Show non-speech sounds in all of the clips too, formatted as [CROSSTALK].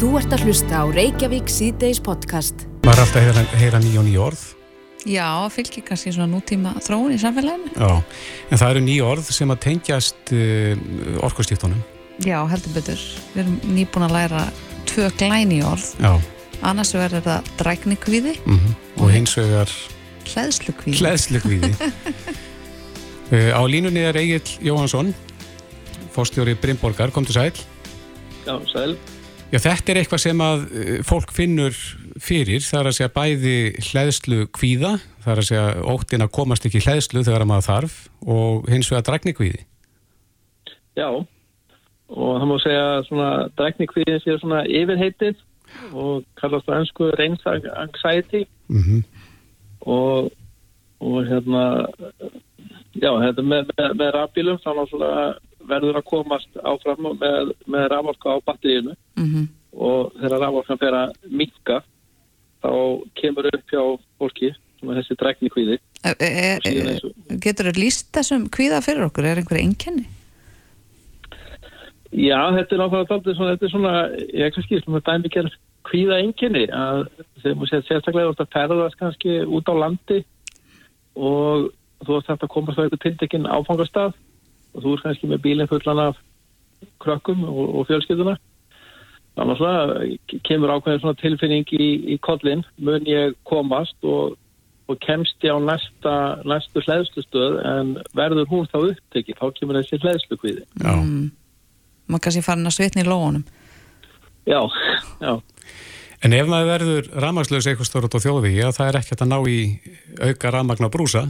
Þú ert að hlusta á Reykjavík síðdeis podcast. Maður er alltaf að heyra, heyra ný og ný orð. Já, fylgir kannski svona nútíma þróun í samfélaginu. Já, en það eru ný orð sem að tengjast uh, orkustíftunum. Já, heldur betur. Við erum nýbúin að læra tvö glæni orð. Já. Annars verður þetta dræknikvíði Mm Og hins vegar hlæðslukvíði. hlæðslukvíði. uh, [LAUGHS] á línunni er Egil Jóhansson, fórstjóri Brimborgar, kom til sæl. Já, sæl. Já, þetta er eitthvað sem að uh, fólk finnur fyrir, það er að segja bæði hlæðslu kvíða, það er að segja óttin að komast ekki hlæðslu þegar að maður þarf og hins vegar dræknikvíði. Já, og það má segja að svona dræknikvíðin sé svona yfirheitið og kallast það ennsku reins anxiety Mm og, og hérna, já, þetta með, með, með rafbílum þá náttúrulega verður að komast áfram með, með raforka á batteríinu Mm og þegar raforkan fer að minka þá kemur upp hjá fólki svona þessi dræknikvíði. Er, er, er, og- getur þú líst þessum kvíða fyrir okkur? Er einhver einkenni? Já, þetta er náttúrulega daldið svona, þetta er svona, ég ekki skil, svona dæmigerð kvíða enginni að maður séð sérstaklega út að ferðast kannski út á landi og þú ert að komast á eitthvað tiltekinn áfangastað og þú ert kannski með bílinn fullan af krökkum og, og fjölskylduna. Þannig að kemur ákveðin svona tilfinning í, í kollin, mun ég komast og, og kemst ég á næsta, næstu hlæðslustöð en verður hún þá upptekið, þá kemur þessi hlæðslukvíði. Já. Mm. Maður kannski farin að svitna í lóunum. Já, já. En ef maður verður rafmagnslaus eitthvað stórat á þjóði, já það er ekkert að ná í auka rafmagn á brúsa,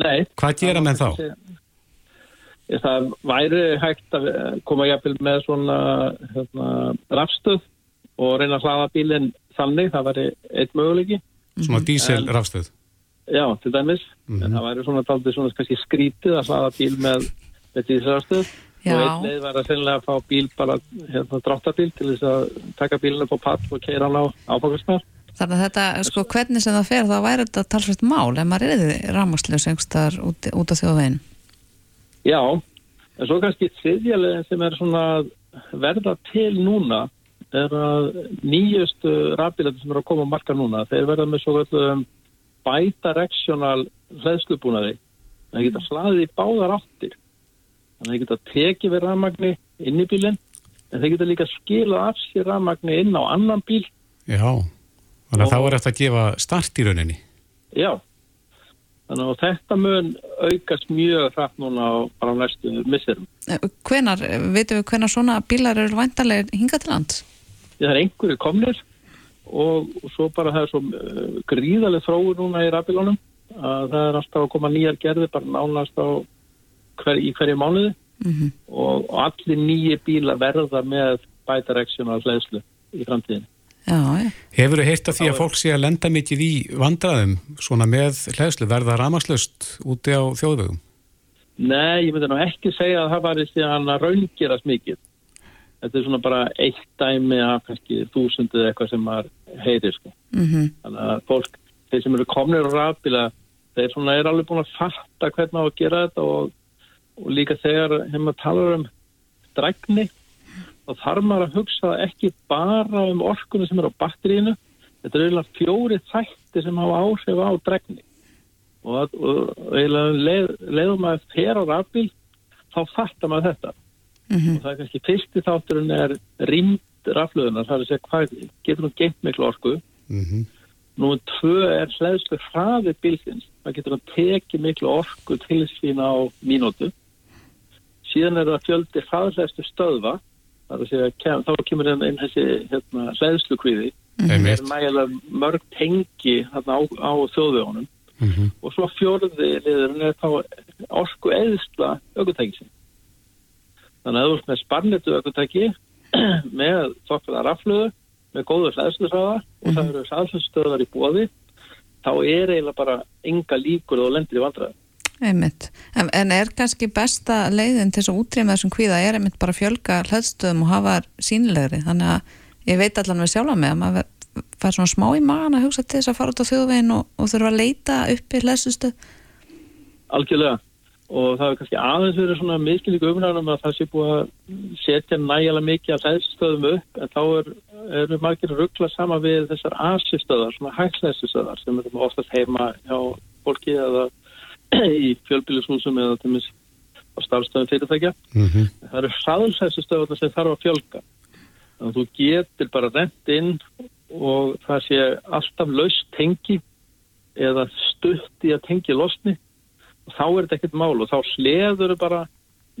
Nei. hvað gera menn þá? Ég, það væri hægt að koma jafnvel með svona hérna, rafstöð og reyna að hlaða bílinn þannig, það væri eitt möguleiki. Svona dísel rafstöð. Já, til dæmis. Mhm. En það væri svona daldið svona kannski skrítið að hlaða bíl með, með dísilrafstöð. Já. Og einn leið var að sennilega að fá bíl bara hérna, dráttabíl til þess að taka bílinn upp á pall og keira hann á áfangastnar. Þannig að þetta, sko, hvernig sem það fer, þá væri þetta talsvægt mál ef maður er þið einhverstaðar út, út á þjóðveginn. Já, en svo kannski þriðjalegin sem er svona verða til núna er að nýjustu rafbílæti sem eru að koma á marka núna, þeir verða með svo kallum bidirectional hlæðslubúnaði. Það geta hlaðið í báðar áttir. Þannig að þeir geta tekið við rafmagni inn í bílinn, en þeir geta líka skilað af sér rafmagni inn á annan bíl. Já, þannig að þá er þetta að gefa start í rauninni. Já, þannig að þetta mun aukast mjög hratt núna bara á næstu misserum. Hvenar, veitum við hvenar svona bílar eru væntalegir hingað til lands? það er einhverju komnir og, og svo bara það er svo uh, gríðaleg þróur núna í rafbílunum að það er alltaf að koma nýjar gerði bara nánast á hver, í hverju mánuði Mm og, og allir nýji bíla verða með bidirectional hlæðslu í framtíðin. Já, já. Hefur þú heyrt af því að fólk sé að lenda mikið í vandraðum svona með hlæðslu, verða rafmagnslaust úti á þjóðvegum? Nei, ég myndi nú ekki segja að það var síðan að raungerast mikið. Þetta er svona bara eitt dæmi af kannski þúsundið eitthvað sem maður heyrir sko. Mm Þannig að fólk, þeir sem eru komnir á rafbíla, þeir svona er alveg búin að fatta hvernig að gera þetta og, og líka þegar hefum að tala um drækni, þá þarf maður að hugsa ekki bara um orkunni sem er á batterínu, þetta er eiginlega fjóri þætti sem hafa áhrif á drækni. Og, og, eiginlega leið, leiðum að fer á rafbíl, þá fattar maður þetta. Mhm. Og það er kannski fyrsti þátturinn er rýmd rafluðunar, það er að segja hvað getur hún geimt miklu orku Mm Númer tvö er hlæðslu hraði bílsins. Það getur að teki miklu orku til sín á mínútu. Síðan er það fjöldi hraðhlæðslu stöðva. Segja, kem, þá kemur inn, inn þessi hérna, hlæðslu Einmitt. er nægilega mörg tengi þarna á, á þjóðvegunum. Mhm. Og svo fjörði liðurinn er þá orku eðsla aukutækisinn. Þannig að þú ert með sparnitu aukutæki [CLEARS THROAT] með þokkaða rafluðu, með góður hlæðsluhraða og það eru hlæðslustöðar í bóði, þá er eiginlega bara enga líkur og lendir í vandræði. Einmitt. En, en er kannski besta leiðin til þess að útrýma þessum kvíða er einmitt bara að fjölga hlæðstöðum og hafa þær sýnilegri. Þannig að ég veit allan við sjálfa mig að maður fær svona smá í magan að hugsa til þess að fara út á þjóðveginn og, og þurfa að leita upp í hlæðstöð. Algjörlega. og það er kannski aðeins verið svona miskilíku umræðanum að það sé búið að setja nægilega mikið af hlæðsistöðum upp en þá er, er við margir ruggla sama við þessar asistöðar, svona hægslæðsistöðar sem er oftast heima hjá fólki eða í fjölbílushúsum eða til mis á starfstöðum fyrirtækja. Mm -hmm. Það eru hlæðslæðsistöðar sem þarf að fjölga. Þannig að þú getur bara rent inn og það sé alltaf laust tengi eða stutt í að tengi losni og þá er þetta ekkert mál og þá sleður þau bara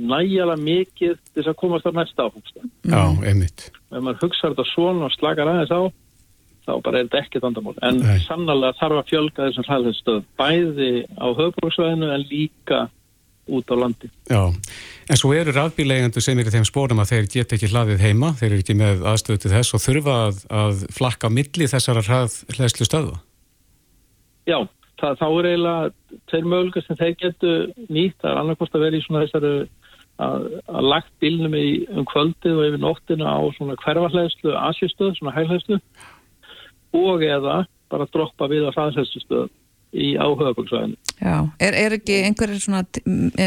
nægjala mikið til þess að komast á næsta áfengsta. Já, einmitt. Ef maður hugsaður þetta svona og slakar aðeins á, þá bara er þetta ekkert vandamál. En Nei. sannlega þarf að fjölga þessum hlæðinstöð bæði á höfbruksvæðinu en líka út á landi. Já, en svo eru rafbíleigendur sem eru þeim spórum að þeir geta ekki hlaðið heima, þeir eru ekki með aðstöðu til þess og þurfa að, að flakka milli þessara hlæðslu stöða. Já, það, þá er eiginlega tveir möguleikar sem þeir getu nýtt. Það er annarkost að vera í svona þessari að, að lagt bílnum í um kvöldið og yfir nóttina á svona hverfarhleðslu, asjustöð, svona hælhleðslu og eða bara droppa við á hraðhleðslustöð í áhugaböksvæðinu. Já, er, er ekki einhverjir svona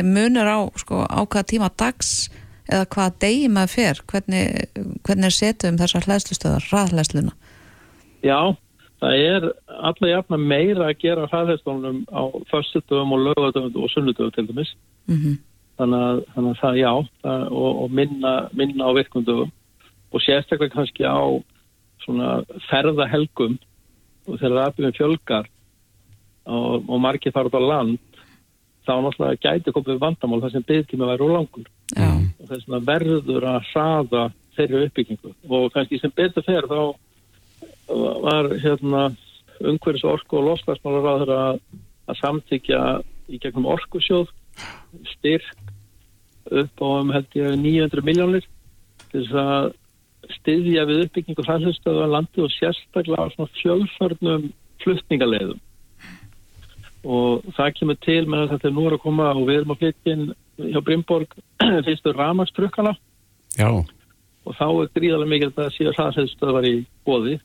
munur á sko, á hvaða tíma dags eða hvaða degi maður fer hvernig, hvernig er setuð um þessar hlæðslustöðar, hraðhlæðsluna Já, það er alla jafna meira að gera hraðhleðslunum á föstutöfum og lögatöfum og sunnutöfum til dæmis. mm Þannig að, þannig að það, já, það, og, og minna, minna á virkundöfum og sérstaklega kannski á svona ferðahelgum og þegar rafbíðum fjölgar og, og margir fara út á land þá náttúrulega gæti komið vandamál þar sem byggtími væri úr langur. Já, og þess að verður að hraða þeirri uppbyggingu. Og kannski sem betur fer þá var hérna umhverfis orku og loslasmálar að þeirra að samþykja í gegnum orkusjóð styrk upp á um held ég 900 miljónir til þess að styðja við uppbyggingu hlæðstöðu á landi og sérstaklega á svona fjölförnum flutningaleiðum og það kemur til með að þetta er nú er að koma og við erum að flytja inn hjá Brimborg [CLEARS THROAT] fyrstu ramagstrukkana Já, og þá er gríðarlega mikið að það séu hlæðstöðvar í bóði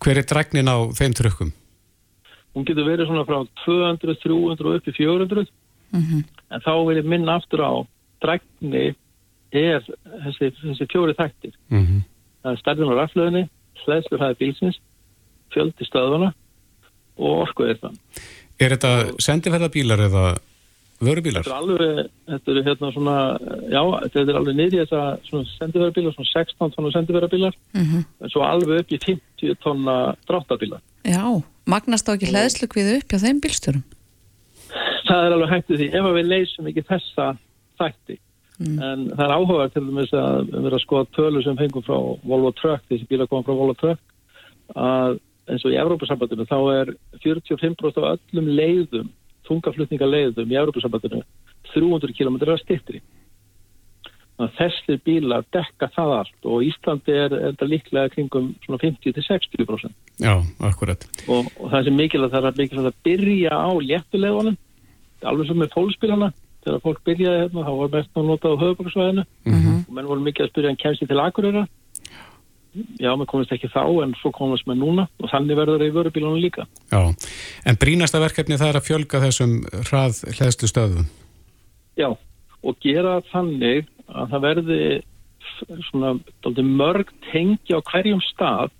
hver er dræknin á þeim trukkum? hún getur verið svona frá 200, 300 og upp í 400 mm en þá vil ég minna aftur á drækni er þessi, þessi fjóri þættir. Mm -hmm. Það er stærðin á raflöðinni, hlæðslu hlæði bílsins fjöldi stöðvana og orku er það Er þetta sendiferðabílar eða vörubílar? þetta er alveg, þetta er hérna svona já, þetta er alveg niður í þessa svona sendiverðabílar, svona 16 tonna sendiverðabílar Mhm. en svo alveg upp í 50 tonna dráttabílar Já, magnast þá ekki hlæðslu kviðu upp hjá þeim bílstjórum það er alveg hægt við því ef að við leysum ekki þessa þætti en það er áhugaður til dæmis að erum að skoða tölur sem fengum frá Volvo Truck, þessi bíla koma frá Volvo Truck að eins og í Evrópusambandinu þá er 45% af öllum leiðum, þungaflutninga leiðum í Evrópusambandinu 300 km að stittri þessir bílar dekka það allt og Íslandi er, þetta líklega kringum svona 50-60% Já, akkurat. og, og það sem mikilvægt það er að mikilvægt að byrja á léttulegunum alveg sem með fólksbílana þegar fólk byrjaði hérna þá var mest að nota á höfuboksvæðinu og menn voru mikið að spyrja en kemst ég til Akureyra já, menn komist ekki þá en svo komast með núna. Og þannig verður það í vörubílunum líka. Já, en brínasta verkefni það er að fjölga þessum hrað hlæðslu stöðum. já, og gera þannig að það verði svona dálítið mörg tengi á hverjum stað.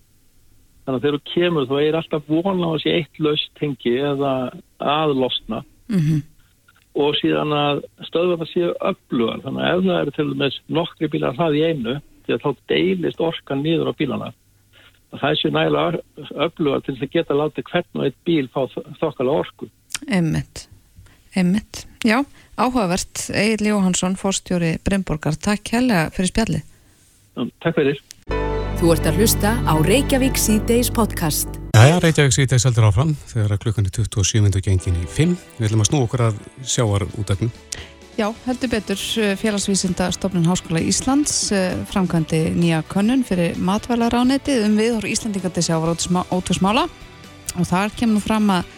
Þannig að þegar þú kemur þá er alltaf vona á þessi eitt laust tengi eða aðlosna mm og síðan að stöðvarna séu öflugar. Þannig að ef það eru til dæmis nokkri bílar hlað í einu því að þá deilist orkan niður á bílana. Og það séu nægilega öflugar til þess að geta látið hvern og eitt bíl fá þokkala orku. Einmitt, einmitt. Já, áhugavert, Egil Jóhansson fórstjóri Brynborgar, takk hérlega fyrir spjalli Takk fyrir. Þú ert að hlusta á Reykjavík C-Days podcast. Jæja, Reykjavík síðdegs heldur áfram þegar klukkan er 27. gengin í 5. Við ætlum að snú okkur að sjáar útæknum. Já, heldur betur félagsvísinda stofnun Háskóla Íslands eh, framkvæmdi nýja könnun fyrir matvælaránetið um viðhor Íslandingandi sjávar ótusmála og þar kemur fram að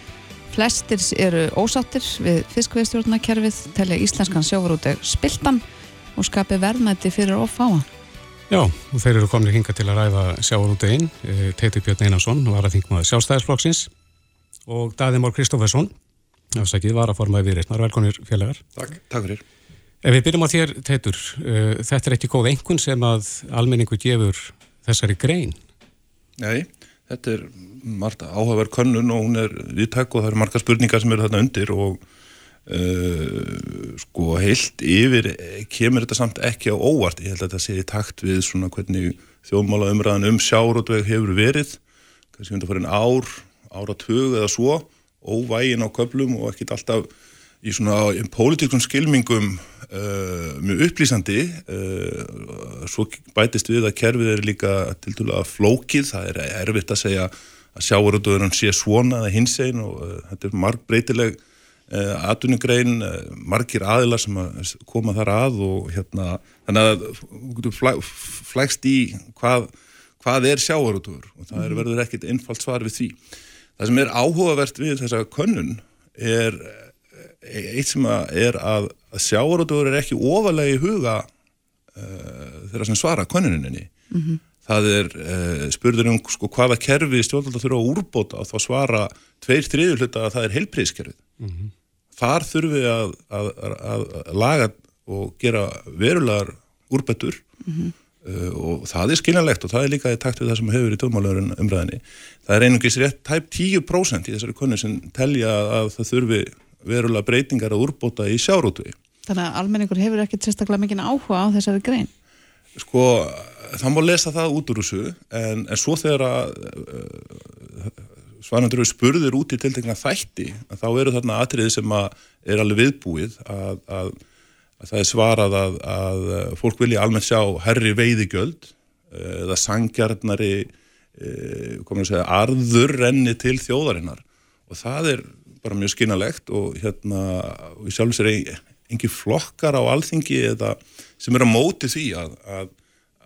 flestir eru ósáttir við fiskveistjórnakerfið, telja íslenskan sjávarúteg spiltan og skapi verðmætti fyrir ofáa. Já, og þeir eru komin hinga til að ræða sjáar útægin. Teitur Björn Einarsson var að þingmaður sjálfstæðisflokksins og Daði Mór Kristófersson, Ásakið var að formaði viðreysnar, velkonir félagar. Takk, takk fyrir. Ef við byrjum á þér, Teitur, uh, þetta er ekki góð engun sem að almenningu gefur þessari grein? Nei, þetta er margt áhugaverð könnun og hún er viðtæk og það eru marga spurningar sem eru þarna undir og uh, sko heilt yfir kemur þetta samt ekki á óvart. Ég held að þetta sé í takt við svona hvernig þjóðmála umræðan um sjárótveg hefur verið, kannski undir farin ár, áratug eða svo, óvægin á köplum og ekkit alltaf í svona pólitíkum skilmingum uh, mjög upplýsandi uh, svo bætist við að kerfið er líka til dæla flókið, það er erfitt að segja að sjáuröldurinn sé svona eða hins einn og uh, þetta er marg breytileg atvinnugrein, margir aðilar sem að koma þar að og hérna, þannig að þú flæ, flækst í hvað, hvað er sjáuröldur og það er verður ekkit einfalt svar við því. Það sem er áhugavert við þessa könnun er eitt sem er að, að sjáarútuður er ekki ofalega í huga uh, þeirra sem svara konuninni. Mm -hmm. Það er uh, spurður um sko, hvaða kerfi stjórnaldar þurfa að úrbóta og þá svara tveir þriður hluta að það er heilprískerfið. Mm -hmm. Þar þurfum við að, að, að laga og gera verulegar úrbættur mm -hmm. uh, og það er skiljanlegt og það er líka í takt við það sem hefur í tómálöfurinn umræðinni. Það er einungis rétt tæp 10% í þessari konu sem telja að það þurfi verulega breytingar að úrbóta í sjárútvegi. Þannig að almenningur hefur ekkert sérstaklega mikinn áhuga á þessari grein? Sko, það má lesa það út úr þessu en, en svo þegar að uh, svarandur eru spurðir út í tiltegna þætti að þá eru þarna atriði sem er alveg viðbúið að, að, að það er svarað að, að fólk vilja almennt sjá herri veiðigjöld eða sangjarnari komur að segja arður renni til þjóðarinnar. Og það er bara mjög skynalegt og hérna og ég sjálf sér engi flokkar á alþingi eða sem er að móti því að,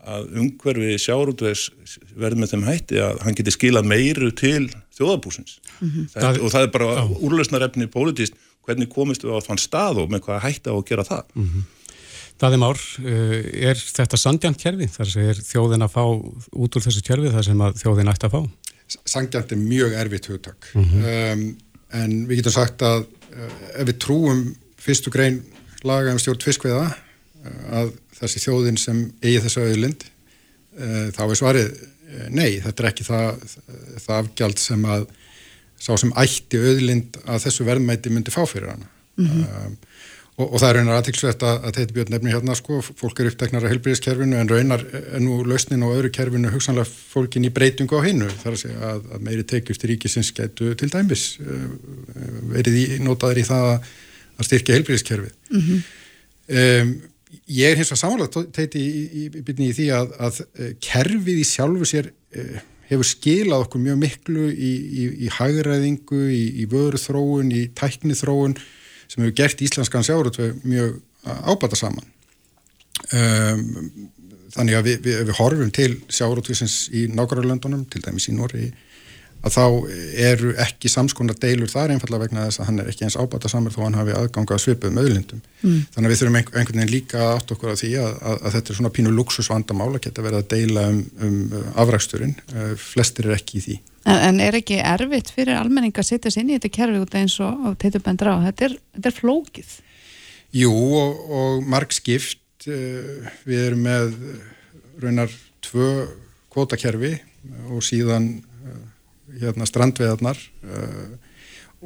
að, umhverfi sjárútvegs verði með þeim hætti að hann geti skilað meiru til þjóðabúsins mm -hmm. það, og það er bara ah. úrlausnarefni pólitíst hvernig komist við á þann stað og með hvað hætti á að gera það mm -hmm. Daði Már, eh, er þetta sandjant kjærfi? Þar sem er þjóðin að fá út úr þessu kjærfi þar sem þjóðin ætti að fá? Sandjant er mjög erfitt hugtak mm -hmm. um, en við getum sagt að uh, ef við trúum fyrstu grein laga um stjórn fiskveða uh, að þessi þjóðin sem eigi þessu auðlind uh, þá er svarið nei, þetta er ekki það, það afgjald sem að sá sem ætti auðlind að þessu verðmæti myndi fá fyrir hana mm -hmm. um, Og, og það er raunar aðtilsvett að, að þetta björn nefni hérna sko, fólk er uppteknar að helbriðiskerfinu en raunar er nú lausnin á öðru kerfinu hugsanlega fólkin í breytingu á hinnu þar að segja að, að meiri tekjust í ríkisins getu til dæmis uh, verið í, notaður í það að styrkja helbriðiskerfið. Mm -hmm. um, ég er hins vegar samanlega teiti í, í, í byrni í því að, að uh, kerfið í sjálfu sér uh, hefur skilað okkur mjög miklu í í þróun, í tækni þróun sem hefur gert íslenskan sjárutveg mjög ábata saman. Um, þannig að við, við, við horfum til sjárutvegins í nákvæmlega til dæmis í Nóri að þá eru ekki samskonar deilur þar einfallega vegna þess að hann er ekki eins ábata samar þó hann hafi aðganga að svipa um öðlindum mm. þannig að við þurfum einhvern veginn líka átt okkur á því að, að, að þetta er svona pínu luxusvandamál að geta verið að deila um, um afræksturinn, uh, flestir er ekki í því En, en er ekki erfitt fyrir almenning að setja sér inn í þetta kerfi út eins og teitur bendra á? Þetta er, þetta er flókið. Jú og, og marg skipt. Eh, við erum með raunar tvö kvotakerfi og síðan hérna, strandveðarnar eh,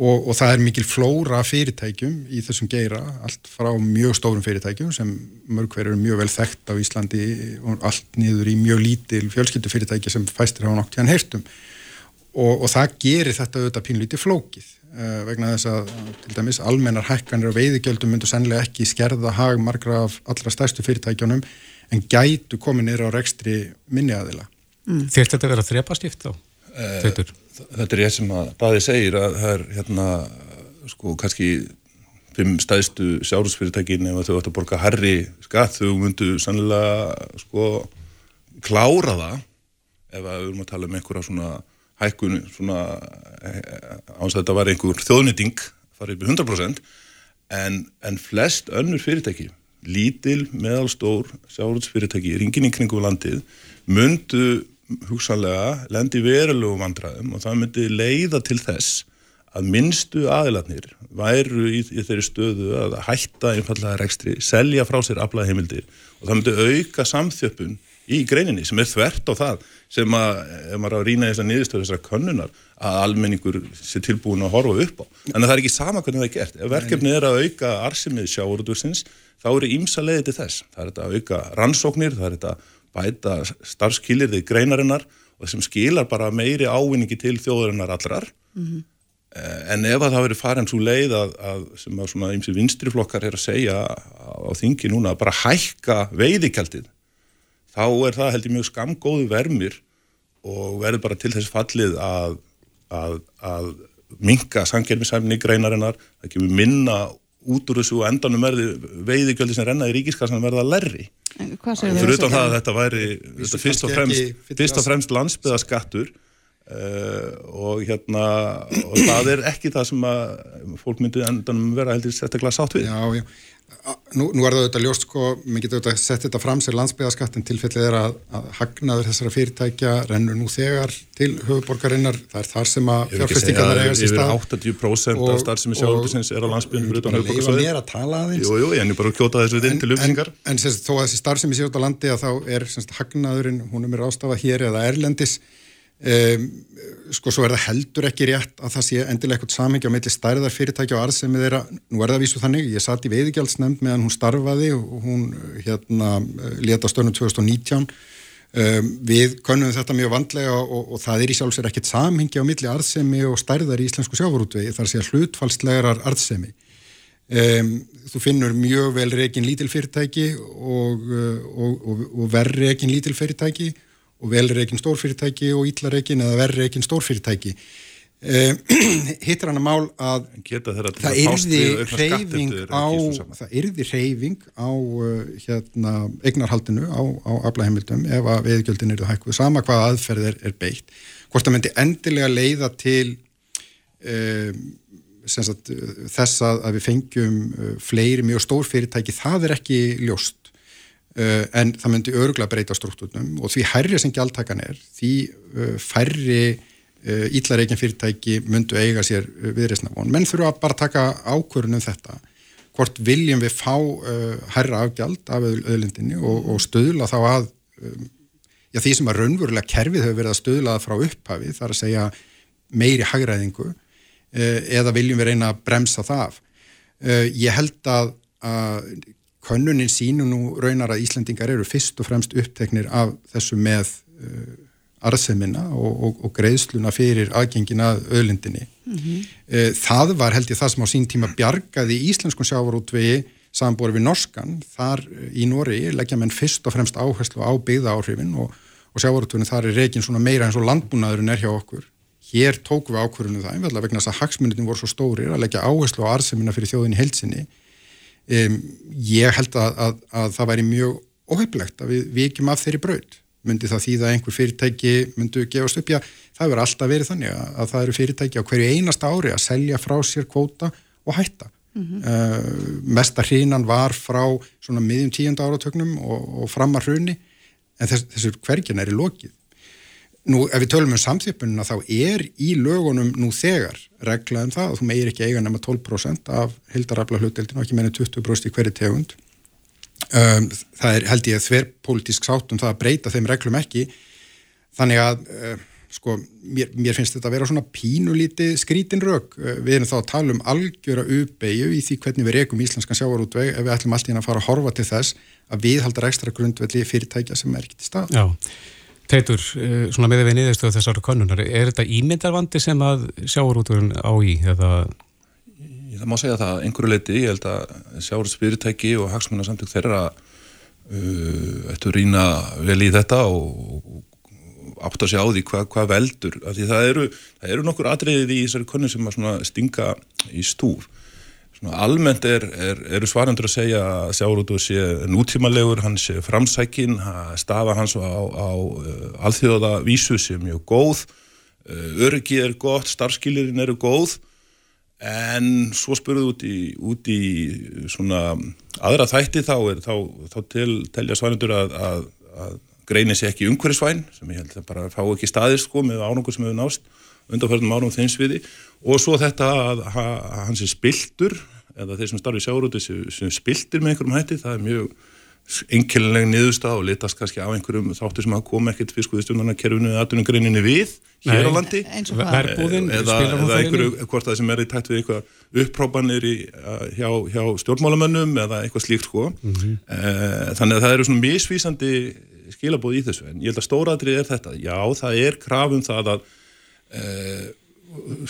og, og það er mikil flóra fyrirtækjum í þessum geira, allt frá mjög stórum fyrirtækjum sem mörg hver eru mjög vel þekkt á Íslandi og allt niður í mjög lítil fjölskyldufyrirtæki sem fæstir hafa nokt hérna heyrtum og, og það gerir þetta auðvitað pínlítið flókið uh, vegna þess að til dæmis almennar hækkanir og veiðigjöldum myndur sannlega ekki skerða hag margra af allra stærstu fyrirtækjónum en gætu komið nýra á rekstri minni aðila. Mm. Þýrt þetta að vera þrepastift þá? Eh, þetta er ég sem að baði segir að það er hérna sko kannski fimm stæðstu sjárhúsfyrirtækin ef þau ættu að borga herri skatt þau myndu sannlega sko klára það ef við erum að tala um einhverja svona hækkun svona áns að þetta var einhver þjóðnýting farið upp í 100% en, en flest önnur fyrirtæki lítil, meðalstór sjálfsfyrirtæki, ringin í kringum landið myndu hugsanlega lendi verulegu vandræðum og það myndi leiða til þess að minnstu aðilatnir væru í, í þeirri stöðu að hætta einfallega rekstri, selja frá sér aflaheimildir og það myndi auka samþjöppun í greininni sem er þvert á það sem að, ef maður á að rýna þessar niðurstöðu þessar könnunar, að almenningur sé tilbúin að horfa upp á. En það er ekki sama hvernig það er gert. Ef verkefnið er að auka arsimið sjáurúdursins, þá eru ímsa leiði til þess. Það er þetta að auka rannsóknir, það er þetta bæta starfskilirði greinarinnar og sem skilar bara meiri ávinningi til þjóðarinnar allrar. Mm -hmm. En ef að það verið farin svo leið að, að sem að svona ímsi vinstriflokkar er að segja á þingi núna að bara hækka veiðikaldið þá er það heldur mjög skamgóðu vermir og verður bara til þess fallið að, að, að minka sangjörnumsæmni greinarinnar, það kemur minna út úr þessu og endanum verði veiðigöldi sem rennaði í ríkiskassan verða lerri. Fyrir utan það að þetta væri þetta fyrst, og fremst, fyrst og fremst landsbyðaskattur uh, og hérna og það er ekki það sem að fólk myndi endanum vera heldur sérstaklega sátt við. Já, já. Nú, nú er það auðvitað ljóst sko, mér getur auðvitað sett þetta fram sér landsbyðaskattin tilfellið er að, að hagnaður þessara fyrirtækja rennur nú þegar til höfuborgarinnar, það er þar sem að fjárfestingarnar eiga sér stað. Yfir 80% af starfsemi sjáurúsins er á landsbyðin fyrir utan höfuborgarsvæði. Ég var að tala aðeins. Jú, jú, ég er bara að kjóta þessu inn til upplýsingar. En, en, en þó að þessi starfsemi sér út á landi að þá er semst, hagnaðurinn, hún er mér ástafað hér eða erlendis Um, sko svo er það heldur ekki rétt að það sé endilega eitthvað samhengja á meðli stærðar fyrirtækja og arðsemi þeirra, nú er það vísu þannig ég satt í veiðigjaldsnefnd meðan hún starfaði og hún hérna leta störnum 2019 um, við konum þetta mjög vandlega og, og það er í sjálfsvegar ekkert samhengja á meðli arðsemi og stærðar í íslensku sjávarútvegi þar sé hlutfalslegarar arðsemi. Um, þú finnur mjög vel reygin lítil fyrirtæki og, og, og verri reygin lítil fyrirtæki og velreikin stórfyrirtæki og íllareikin eða verreikin stórfyrirtæki. Uh, [CLEARS THROAT] hittir hann að mál að það yrði reyfing á það yrði reyfing á hérna, eignarhaldinu á, á aflæðheimildum ef að veðgjöldin eru hækkuð sama hvað aðferð er, er beitt. Hvort það myndi endilega leiða til um, Sagt, þess að, að við fengjum uh, fleiri mjög stór fyrirtæki, það er ekki ljóst en það myndi öruglega breyta struktúrnum og því hærri sem gjaldtakan er því uh, færri íllareikin fyrirtæki myndu eiga sér viðreysnavón, menn þurfa að bara taka ákvörunum þetta hvort viljum við fá hærra afgjald af öðlindinni og, og stöðla þá að um, já, því sem að raunverulega kerfið hefur verið að stöðla það frá upphafi þar að segja meiri hagræðingu eða viljum við reyna að bremsa það ég held að, að Könnunin sínu nú raunar að Íslandingar eru fyrst og fremst uppteknir af þessu með uh, arðsemina og, og, og greiðsluna fyrir aðgengin að öðlindinni. Mm -hmm. uh, það var held ég það sem á sín tíma bjargaði íslenskun sjávarútvegi samanbúrið við norskan. Þar uh, í Nóri leggja menn fyrst og fremst áherslu á byggða áhrifin og, og sjávarútveginn þar er reygin svona meira eins og landbúnaðurinn er hjá okkur. Hér tóku við ákvörðunum það, vegna þess að hagsmunitin voru svo stórir að leggja áherslu á arðsemina fyrir þjóðin heilsinni Um, ég held að, að, að það væri mjög óheflegt að við vikjum af þeirri braud. Myndi það því að einhver fyrirtæki myndu gefast upp, já það verður alltaf verið þannig að, að það eru fyrirtæki á hverju einasta ári að selja frá sér kvóta og hætta. Mm -hmm. uh, mesta hrínan var frá svona miðjum tíunda áratögnum og, og fram að hruni en þess, þessur hvergin er í lokið Nú, ef við tölum um samþjöpununa þá er í lögunum nú þegar reglað um það að þú meir ekki eiga nema 12% af hildarafla hlutdeldinu og ekki meina 20% í hverju tegund. Um, það er held ég þver politísk sátt um það að breyta þeim reglum ekki. Þannig að, uh, sko, mér, mér finnst þetta að vera svona pínulíti skrítin rauk. Uh, við erum þá að tala um algjöra uppeyju í því hvernig við rekum íslenskan sjávarútveg ef við ætlum alltaf inn að fara að horfa til þess að við haldar ekstra grundvelli fyrirtækja sem er ekki til stað. Já. Teitur, eh, svona með við niðurstöðu þessari konunar, er þetta ímyndarvandi sem að sjáurúturinn á í? Eða... Það má segja það einhverju leiti, ég held að sjáurútsfyrirtæki og hagsmunarsamtök þeirra uh, ættu rýna vel í þetta og, og átt að sjá því hvað hva veldur, af því það eru, það eru nokkur atriðið í þessari konu sem að stinga í stúr Svona almennt er, er, eru svarendur að segja að sjáurútur sé nútímalegur, hann sé framsækin, stafa hans á, á uh, alþjóða vísu sé mjög góð, uh, öryggi er gott, starfskilirinn eru góð, en svo spurðu út í, út í svona aðra þætti þá, er, þá, þá til, telja svarendur að, að, að greini sé ekki umhverfisvæn, sem ég held að bara fá ekki staðir sko með ánungur sem hefur nást, undanfærðum árum þeim sviði. Og svo þetta að, að, að hans er spiltur eða þeir sem starfi sjáurúti sem, sem spiltir með einhverjum hætti, það er mjög enkelnileg niðurstað og litast kannski á einhverjum þáttu sem að koma ekkert fiskúðistjónarkerfinu eða aðtunumgreininni við hér á landi. Verbúðin, eða, eða einhverju, hvort það sem er í tætt við eitthvað upprópanir í, hjá, hjá stjórnmálamönnum eða eitthvað slíkt sko. Mm -hmm. þannig að það eru svona misvísandi skilabóð í þessu. En ég held að stóraðrið er þetta, já það er krafum það að e,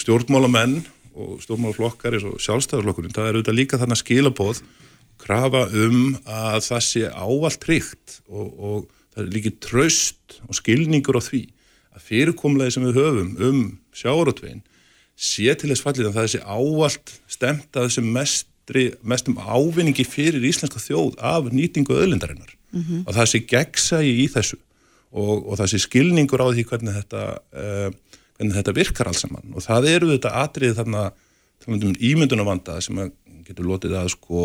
stjórnmálamenn og stjórnmálaflokkar eins og sjálfstæðarflokkurinn, það er auðvitað líka þarna skilabóð krafa um að það sé ávalt tryggt og, og það er líkið tröst og skilningur á því að fyrirkomlega sem við höfum um sjáratvegin sé til þess fallið að það sé ávalt stemt að þessum mestri, mestum ávinningi fyrir íslenska þjóð af nýtingu öðlindarinnar mm -hmm. og það sé gegnsægi í þessu og, og það sé skilningur á því hvernig þetta, uh, hvernig þetta virkar alls saman og það eru þetta atrið þarna um ímyndunavanda sem getur lotið að sko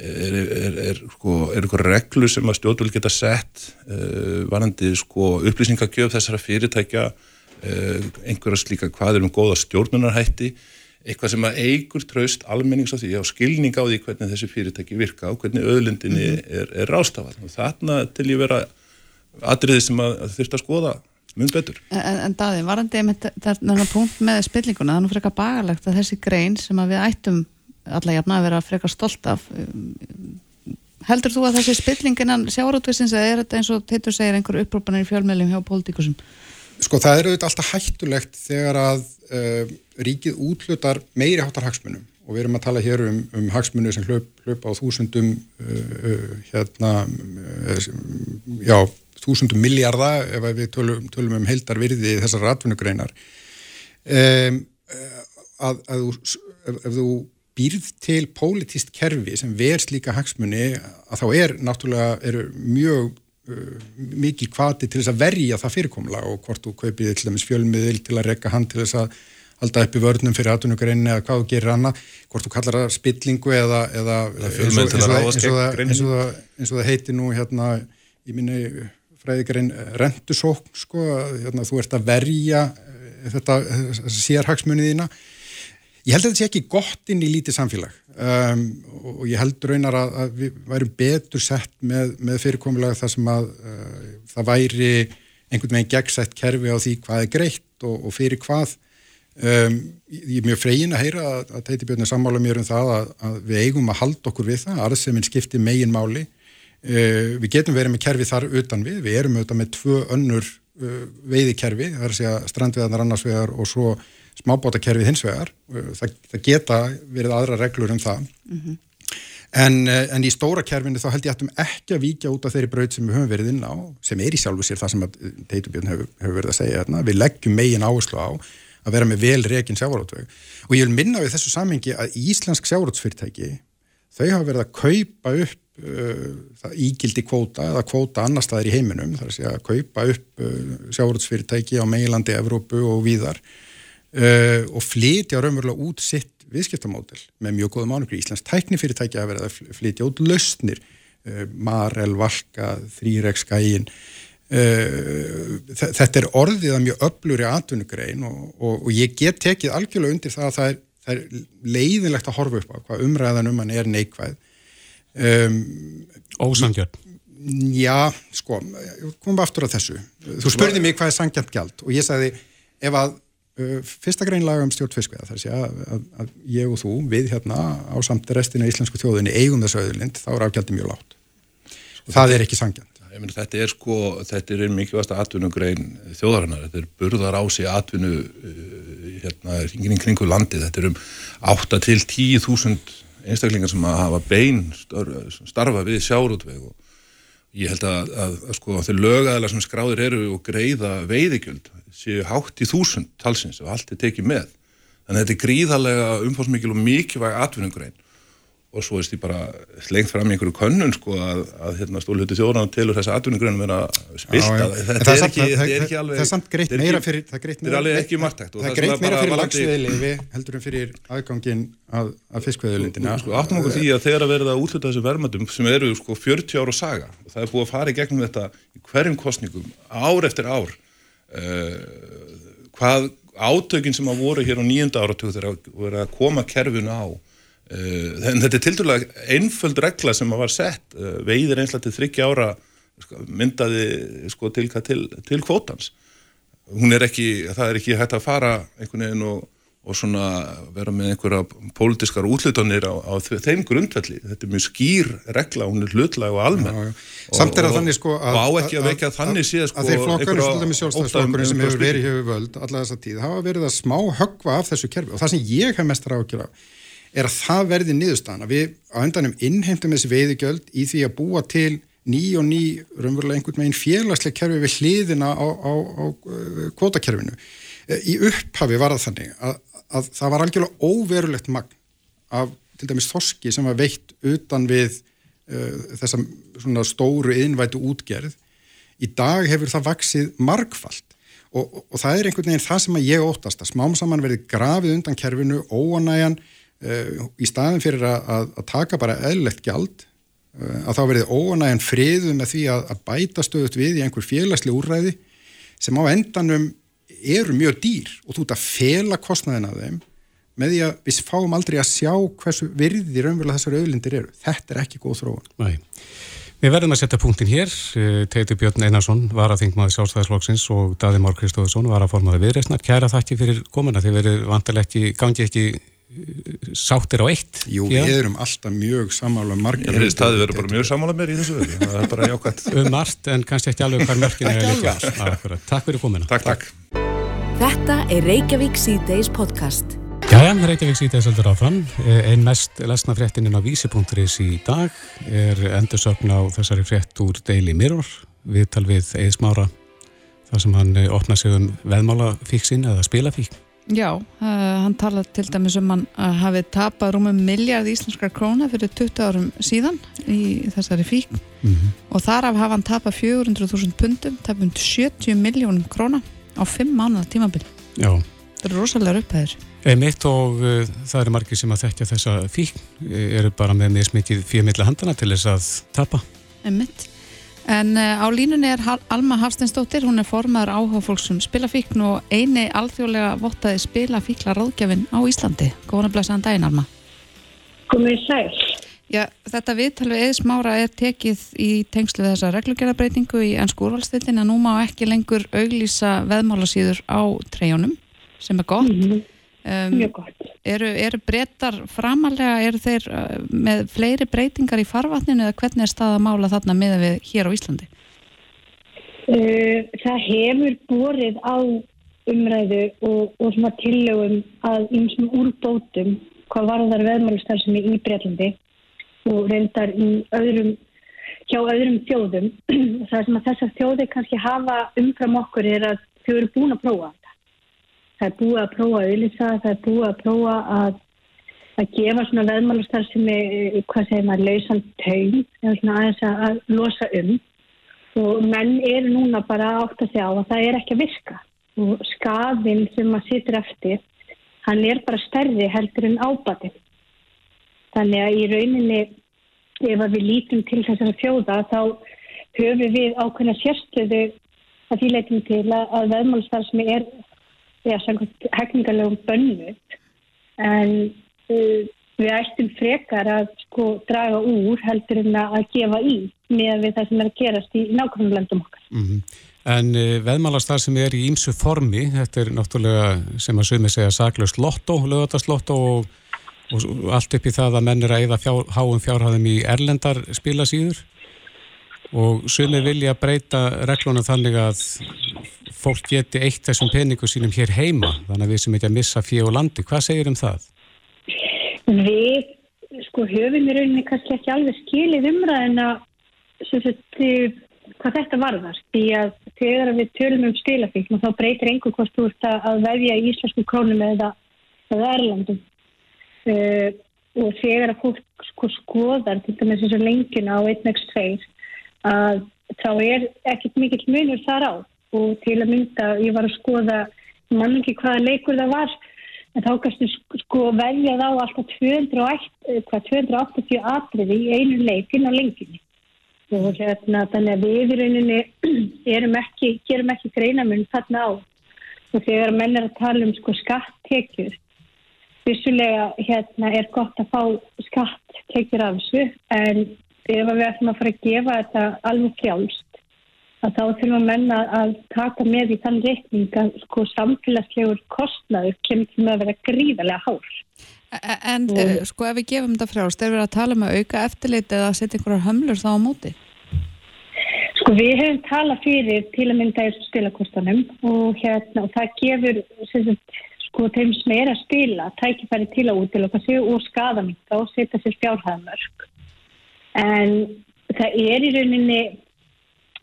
er, er, er, sko, er eitthvað reglu sem að stjórnvöld geta sett uh, varandi sko, upplýsingagjöf þessara fyrirtækja uh, einhverja slíka hvað er um góða stjórnunarhætti eitthvað sem að eigur traust almennings á því og skilning á því hvernig þessi fyrirtæki virka og hvernig öðlindinni mm -hmm. er rástafað og þarna til ég vera atriði sem að, að þurft að skoða mjög betur. En, en Daði, varandi með þarna punkt með spillinguna, það er nú frekar bagalegt að þessi grein sem að við ættum alla jafna að vera frekar stolt af heldur þú að þessi spillinginan sjáratvísins eða er þetta eins og Teitur segir einhver upprópanir í fjölmjölum hjá pólitíkusum? Sko það eru auðvitað alltaf hættulegt þegar að uh, ríkið útlutar meiri hátar hagsmunum og við erum að tala hér um, um hagsmunum sem hlaup, hlaup á þúsundum uh, uh, hérna já, þúsundum miljarda ef við tölum, tölum um heldar virði þessar ratvinnugreinar um, að, að ef, ef þú býrð til pólitist kerfi sem verðs líka hagsmunni að þá er náttúrulega er mjög uh, mikið kvati til þess að verja það fyrirkomla og hvort þú kaupið til dæmis fjölmiðil til að rekka hann til þess að halda upp í vörnum fyrir aðtunugreinu eða hvað þú gerir annað, hvort þú kallar það spillingu eða, eða eins, og, eins, og, eins, og, eins og það heiti nú hérna í minni fræðikarinn rendusókn sko, hérna, þú ert að verja eh, þetta sérhagsmunni þína Ég held að þetta sé ekki gott inn í lítið samfélag um, og ég held raunar að, að við værum betur sett með, með fyrirkomulega það sem að uh, það væri einhvern veginn gegnsætt kerfi á því hvað er greitt og, og fyrir hvað. Um, ég er mjög fregin að heyra að, að Teiti Björn er sammála mér um það að, að við eigum að halda okkur við það, arðseminn skiptir megin máli. Uh, við getum verið með kerfi þar utan við, við erum auðvitað með tvö önnur uh, veiðikerfi, það er að segja strandveðanar annars vegar og svo smábátakerfið hins vegar, það, það geta verið aðra reglur um það mm -hmm. en, eh, en í stóra kerfinu þá held ég við ekki að víkja út af þeirri braut sem við höfum verið inn á, sem er í sjálfu sér það sem Teitubjörn hefur, hefur verið að segja hérna. við leggjum megin áherslu á að vera með vel reygin sjávarótveg og ég vil minna við þessu samengi að Íslensk sjávarótsfyrirtæki þau hafa verið að kaupa upp ígildi kvóta eða kvóta annar staðar í heiminum, þar að segja að kaupa upp uh, sjávarótsfyrirtæki á meilandi Evrópu og víðar uh, og flytja raunverulega út sitt viðskiptamódel með mjög góðum ánum Íslands tæknifyrirtækja að vera að flytja út lausnir, uh, Marel, Valka Þrýreks, Skæin uh, þetta er orðið að mjög öfluri atvinnugrein og, og, og ég get tekið algjörlega undir það að það er, það er leiðinlegt að horfa upp á hvað umræðan um hann er neikvæð um, Ósangjörn Já, sko, komum við aftur á þessu. Þú spurði mig hvað er sangjant gjald og ég sagði ef að Uh, fyrsta greinlaga um stjórn fiskveða þar sé að, að, að ég og þú við hérna á samt restina í Íslensku þjóðinni eigum þessu auðlind, þá er afgjaldi mjög látt sko, það er ekki sangjant meni, Þetta er sko, þetta er mikilvægast atvinnugrein þjóðarinnar, þetta er burðar á sig atvinnu uh, hérna kringu landi, þetta er um 8 til 10.000 einstaklingar sem að hafa bein starfa við sjárútveg og ég held að, að, að sko þeir lögæðilega sem skráðir eru og greiða veiðigjöld séu hátt í þúsund talsins og allt er tekið með. Að þetta er gríðarlega umfásmikil og mikilvæg atvinnungrein og svo er því bara slengt fram í einhverju könnun sko að, að hérna, stólhutti þjóðran tilur þessa atvinnugreinum vera spilta. Þetta er ekki, það er ekki alveg... Það er samt greitt meira fyrir... Það alveg ekki margtækt. Það er greitt meira fyrir lagsveðilefi heldur en fyrir aðgangin að, að fiskveðilindina. Sko áttum okkur því að þegar að verða að útluta þessu vermaðum sem eru sko 40 ára saga og það er búið að fara í gegnum þetta í hverjum kostningum ár eftir ár uh, hvað átökin sem að voru hér á nýjunda áratug þegar að vera að koma kerfinu á en þetta er til dærulega einföld regla sem að var sett. Uh, veiðir einslega til þryggja ára sko, myndaði sko, til, til, til kvótans. Hún er ekki, það er ekki hægt að fara einhvern veginn og og svona vera með einhverja pólitískar útlutanir á, á þeim grundvelli. Þetta er mjög skýr regla, hún er hlutlega og almenn. Samt er það þannig sko að, að síðan sko að þeir í sjálfstæðsflokkurinn sem hefur verið hefur völd alla þessa tíð, hafa verið að smá höggva af þessu kerfi. Og það sem ég hef mestar ákjöra er að það verði niðurstaðan. Að við á endanum innheimtum þessi veiðigjöld í því að búa til ný og ný, raunverulega einhvern veginn félagsleg kerfi við hliðina á, á, á kvotakerfinu í upphafi var það þannig að að það var algjörlega óverulegt magn af til dæmis þorski sem var veitt utan við uh, þessa svona stóru innvætu útgerð. Í dag hefur það vaksið margfald og, og, og það er einhvern veginn það sem ég óttast að smám saman verði grafið undan kerfinu, óanæjan í staðin fyrir að, að, taka bara eðlegt gjald uh, að þá verði óanæjan friðu með því að, að bæta stöðut við í einhver félagsli úrræði sem á endanum eru mjög dýr og þú ert að fela kostnaðin af þeim með því að við fáum aldrei að sjá hversu virði raunverulega þessar auðlindir eru. Þetta er ekki góð þróun. Nei. Við verðum að setja punktin hér. Eh, Teiti Björn Einarsson var að þingmaði sjálfstæðisflokksins og Daði Már Kristóðsson var að formaði viðreysnar. Kæra þakki fyrir komuna. Þið verður vantilega ekki, gangi ekki eh, sáttir á eitt. Jú, Já. við erum alltaf mjög samála um margar. Ég veist að þið verður bara mjög samála með í þessu verði. Það er bara jákvæmt. [LAUGHS] Um margt en kannski ekki alveg hver mörkin er að líka. Takk fyrir komuna. Takk, takk. Þetta er Reykjavík C-Days podcast. Jæja, Reykjavík C-Days heldur áfram. Einn mest lesna fréttininn á vísi.is í dag er endursögn á þessari frétt úr Daily Mirror viðtal við Eið Smára þar sem hann eh, opna sig um veðmálafíksinn eða spilafík. Já, uh, hann tala til dæmis um hann að hafi tapað rúmum miljard íslenskar króna fyrir 20 árum síðan í þessari fík mm -hmm. og þar af hafa hann tapað 400.000 pundum, tapund 70 miljónum króna á fimm mánuða tímabil. Já. það eru rosalega upphæðir. Einmitt og uh, það eru margir sem að þekkja þessa fík eru bara með mismikið fjömilla handana til þess að tapa. Einmitt En uh, á línunni er Alma Hafsteinsdóttir, hún er formaður áhuga fólksum spilafíkn og eini alþjóðlega vottaði spilafíkla ráðgjafinn á Íslandi. Góðan að blæsa hann daginn, Alma. Komið sæl. Já, þetta viðtal við eðsmára er tekið í tengslu við þessa reglugjörðabreitingu í ennsku úrvalstillin að nú má ekki lengur auglýsa veðmálasýður á treyjónum sem er gott. Mm -hmm. Um, Mjög gott. Eru, eru breytar framalega, eru þeir uh, með fleiri breytingar í farvatninu eða hvernig er stað að mála þarna með við hér á Íslandi? Uh, það hefur borið á umræðu og, og svona tillögum að einsum úrbótum hvað varðar veðmálastar sem er í Breitlandi og reyndar í öðrum, hjá öðrum þjóðum. [CLEARS THROAT] Það sem að þessar þjóði kannski hafa umfram okkur er að þau eru búin að prófa. Það er búið að prófa að auðvisa, það er búið að prófa að, að gefa svona veðmálustar sem er, hvað segir maður, lausan taun, eða svona aðeins að losa um. Og menn eru núna bara átt að segja á að það er ekki að virka. Og skadinn sem maður situr eftir, hann er bara stærri heldur en ábatinn. Þannig að í rauninni ef við lítum til þessara fjóða þá höfum við ákveðna sérstöðu að því leitum til að veðmálstarfsmi er hefningarlegum bönnu en uh, við ættum frekar að sko draga úr heldur en að gefa í með við það sem er að gerast í nákvæmlega landum okkar. Mm -hmm. En uh, veðmálastar sem er í ímsu formi, þetta er náttúrulega sem að að segja saklaust lotto, lögatast lotto og og allt upp í það að menn er að eða fjár, háum fjárhæðum í erlendar spilasýður og sumir vilja breyta reglunum þannig að fólk geti eitt þessum peningu sínum hér heima þannig að við sem ekki að missa fjö og landi. Hvað segir um það? Við sko höfum í rauninni kannski ekki alveg skilið umræðina hvað þetta varðar því að þegar við tölum um spilafíkn og þá breytir einhver hvort þú ert að veðja í íslensku krónum eða, eða erlandum uh, og þegar að fólk sko skoðar til dæmis eins og lengina á 1x2 að þá er ekkert mikill munur þar á. Og til að mynda ég var að skoða mann ekki hvaða leikur það var en þá kannski sko veljað á alltaf 208, 280 atriði í einu leikin á lenginni. Og hérna þannig að við í rauninni [CLEARS THROAT] erum ekki, gerum ekki greinamun þarna á. Og þegar menn er að tala um sko skatttekjur vissulega hérna er gott að fá skatttekjur af þessu en ef við ætlum að fara að gefa þetta alveg frjálst að þá þurfum að menna að taka með í þann reikning að sko samfélagslegur kostnaður kemur til með að vera gríðarlega hár. E- En uh, sko ef við gefum þetta frjálst, er við að tala um að auka eftirlit eða að setja einhverjar hömlur þá á móti? Sko við hefum talað fyrir til að mynda í spilakostanum og, hérna, og það gefur sagt, sko þeim sem er að spila tækifæri til að útiloka sig og skadaminga og setja sér fjárhæðamörk. En það er í rauninni,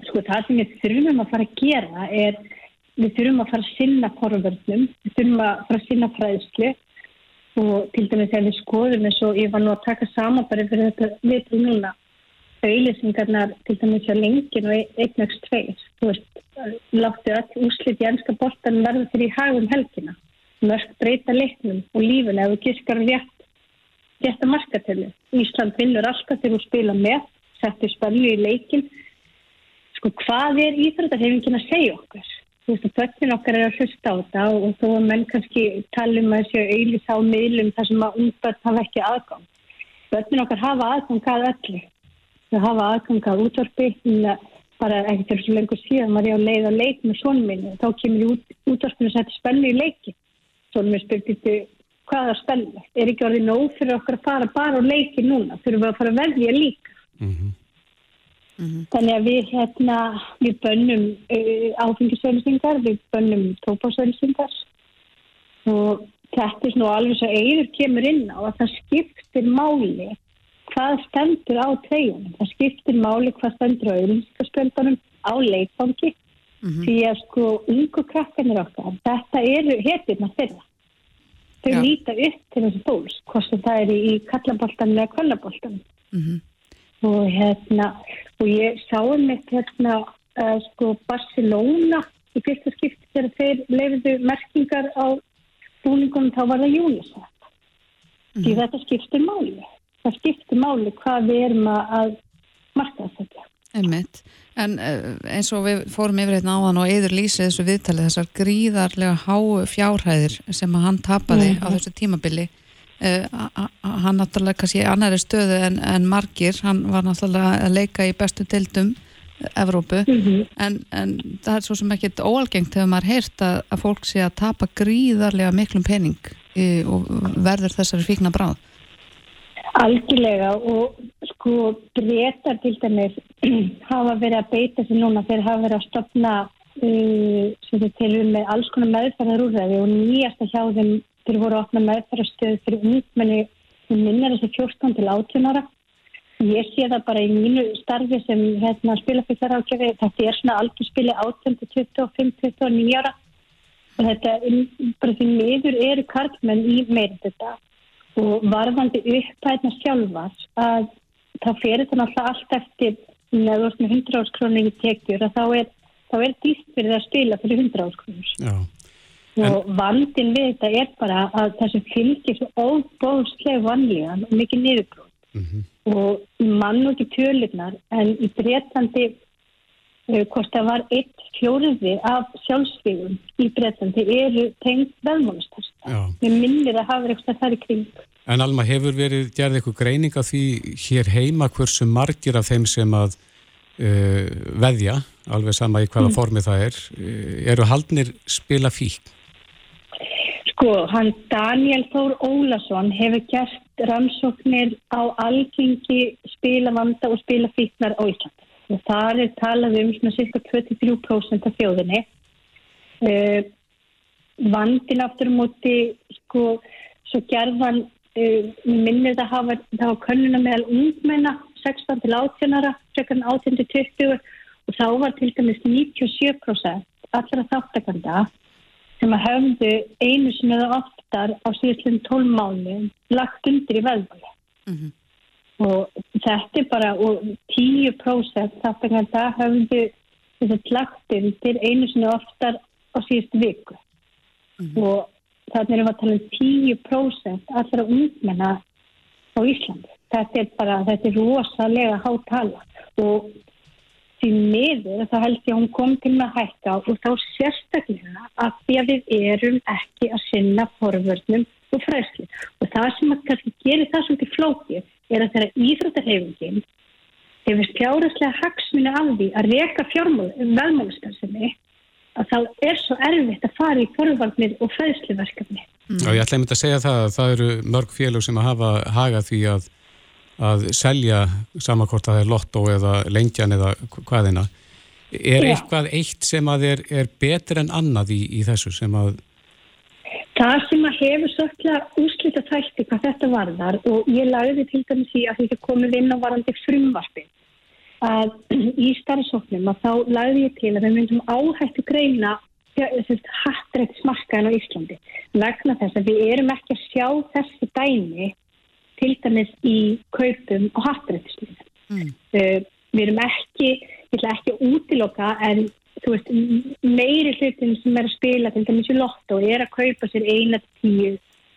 sko það sem við þurfum að fara að gera er við þurfum að fara að sinna korfvörnum, við þurfum að fara að sinna fræðslu. Og til dæmis þegar við skoðum eins og ég var nú að taka saman bara fyrir þetta viðbrú núna auðlýsingarnar til dæmis hjá lengin og einnögst tveir þú veist, láttu öll úslit í ennska bortan verða fyrir í hagum helgina. Mörg breyta leiknum og lífun ef við kirkar rétt rétta markatölu. Ísland vinnur alltaf þegar þú spila með, settir spennu í leikin sko hvað er íþróttarhefingin að segja okkur? Þú veist að börnin okkar er að hlusta á þetta og þó að menn kannski tala um að þessu auðlýs á miðlum þar sem að ungbörn hafa ekki aðgang. Börnin okkar hafa aðgang að öllu. Þau hafa aðgang að útvarpi bara ekkert er svo lengur síðan var ég að leik með svonum minni og þá kemur ég út, útvarpinu að setja spennu í leiki svonum minn spyrti hvaða spennu, er ekki orðið nóg fyrir okkur að fara bara á leiki núna þurfum við að fara að velja líka Mm -hmm. Mm -hmm. Þannig að við hérna, við bönnum uh, áfengisauðlisingar, við bönnum tópásauðlisingar og þetta er svona alveg svo eigur kemur inn á að það skiptir máli hvað stendur á treyjunum. Það skiptir máli hvað stendur á auðlisingarspöldunum á leikfangi mm -hmm. því að sko ungu krakkanir okkar, þetta eru hetirna þeirra. Þau Já. líta upp til þessu fólks, hvort það er í kallaboltan eða kvallaboltan Mm og hérna og ég sá um eitt hérna uh, sko Barcelona í fyrsta skipti þegar þeir leifiðu merkingar á búningunum þá var það UNICEF því þetta skiptir máli. Það skiptir máli hvað við erum að- að marka þetta Einmitt. En uh, eins og við fórum yfir hérna áðan og yfir lýsið þessu viðtalið þessar gríðarlega háu fjárhæðir sem hann tapaði á þessu tímabili uh, hann náttúrulega kannski annari stöðu en, en margir, hann var náttúrulega að leika í bestu deildum Evrópu, en, en það er svo sem ekkit óalgengt hefur maður heyrt að, að fólk sé að tapa gríðarlega miklum pening í, og verður þessari fíkna bráð. Algjörlega og sko breytar til dæmis [CLEARS THROAT] hafa verið að beita sig núna þeir hafa verið að stopna uh, sem þeir telur með alls konar meðferðarúræði og nýjasta hjá þeim þeir voru að opna meðferðarstöð fyrir ungmenni sem minnar þessi 14 til 18 ára. Ég sé það bara í mínu starfi sem hérna, spilafylgjar ákjöfi þetta er svona aldurspili 18 til 25 29 ára. Og þetta er- bara því miður eru karlmenn í meirinn þetta og varðandi upphæðna sjálfar að þá fyrir þetta náttúrulega allt eftir neður með 100 áskrónir í tekjur að þá er, þá er dýst fyrir það að spila fyrir 100 áskrónir Já. og vandin við þetta er bara að þessu fylgir svo óbóðslega vanlíðan og mikið niðurbróð og mann og ekki tölurnar en í Breitlandi uh, hvort það var eitt fjóriði af sjálfsvíðum í Breitlandi eru tengd veðmónastast Já. við minnir að hafa eitthvað þar í kring En Alma, hefur verið gerð eitthvað greining af því hér heima hversu margir af þeim sem að uh, veðja, alveg sama í hvaða formi það er, uh, eru haldnir spila fík? Sko, hann Daniel Þór Ólason hefur gert rannsóknir á algengi spilavanda og spilafíknar á Íslandi. Og það er talað um svona cirka 23% af þjóðinni. Uh, vandin aftur á móti, sko, svo gerðan, uh, minnir það hafa, það hafa könnuna meðal ungmenna, 16 til 18 ára, frekar en 18 til 20 og þá var til dæmis 97% allra þáttakanda sem að höfðu einu sinni eða oftar á síðustlega 12 mánu lagt undir í veðmáli. Og þetta er bara, og 10% þáttakanda höfðu þetta lagt undir einu sinni oftar á síðustu viku. Og þannig erum við að tala um 10% allra ungmenna á Íslandi. Þetta er bara, þetta er rosalega hátala og því miður þá held ég að hún kom til með að hækka og þá sérstaklega að því að við erum ekki að sinna forvörnum og fræsli. Og það sem kannski gerir það svolítið flókið er að þeirra íþróttarhefingin hefur fjárherslega hagsminu af því að reka veðmálustarsinni að þá er svo erfitt að fara í forvarnir og fræðsluverkefni. Mm. Já, ég ætla einmitt að segja það að það eru mörg félög sem að hafa hagað því að, að selja samankort að það er lotto eða lengjan eða hvaðina. Er Já. eitthvað eitt sem að er, er betur en annað í, í þessu sem að Það sem að hefur svolítið úslita þætti hvað þetta varðar og ég lagði til dæmis í að þetta komið inn á varandi frumvarfi að [CLEARS THROAT] í starfsóknum að þá lagði ég til að við myndum áhættu greina hattrætt smarkaðin á Íslandi vegna þess að við erum ekki að sjá þessi dæmi til dæmis í kaupum og hattrættismið. Mm. Uh, við erum ekki, ég ætla ekki að útiloka en veist, meiri hlutin sem er að spila til dæmis í lotto er að kaupa sér eina tíu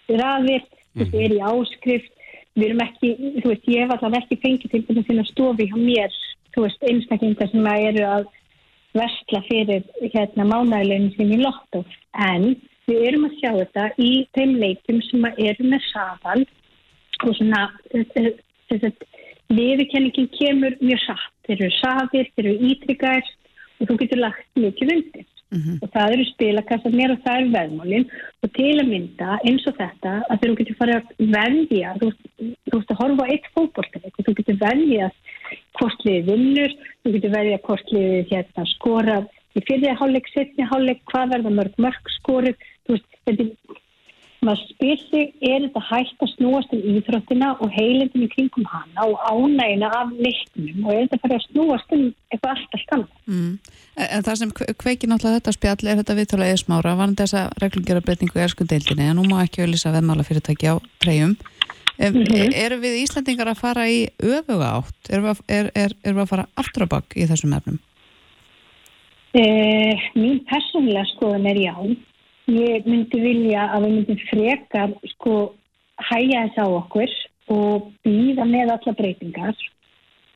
rafir, veist, er í áskrift. Við erum ekki, þú veist, ég hef allavega ekki fengið til þess að stofi hjá mér, þú veist, einstaklingar sem eru að vestla fyrir hérna mánægulegum sem í lotto, en við erum að sjá þetta í þeim leikum sem eru með saðal og svona þess að viðkenningin kemur mjög satt, þeir eru saðir, þeir eru ítryggar og þú getur lagt mikið undir mm -hmm. og það eru spilakassarnir og það eru veðmálinn og til að mynda eins og þetta að þegar þú getur farið að veðja þú, þú veist að horfa á eitt fókbóltelik og þú getur veðjað hvort liðið vinnur, þú getur veðjað hvort liðið hérna, skorað í fyrir hálfleik, setni hálfleik, hvað verða mörg mörg skorið, þú veist þetta er maður spyr sig, er þetta hægt að snúast um íþróttina og heilindin í kringum hana og ánægina af leiknum og er þetta bara að snúast um eitthvað alltaf skann mm. En það sem kveikir náttúrulega þetta spjall er þetta viðtálega eða smára, var þess að reglungjara breytingu í erskundeildinni, en nú má ekki auðvisa veðmála fyrirtæki á treyjum mm -hmm. Erum við Íslandingar að fara í öfuga átt? Erum við, er, er, er við að fara aftur á bakk í þessum efnum? Eh, mín personlega skoðan er já Ég myndi vilja að við myndum frekar sko hæja þess á okkur og býða með alla breytingar,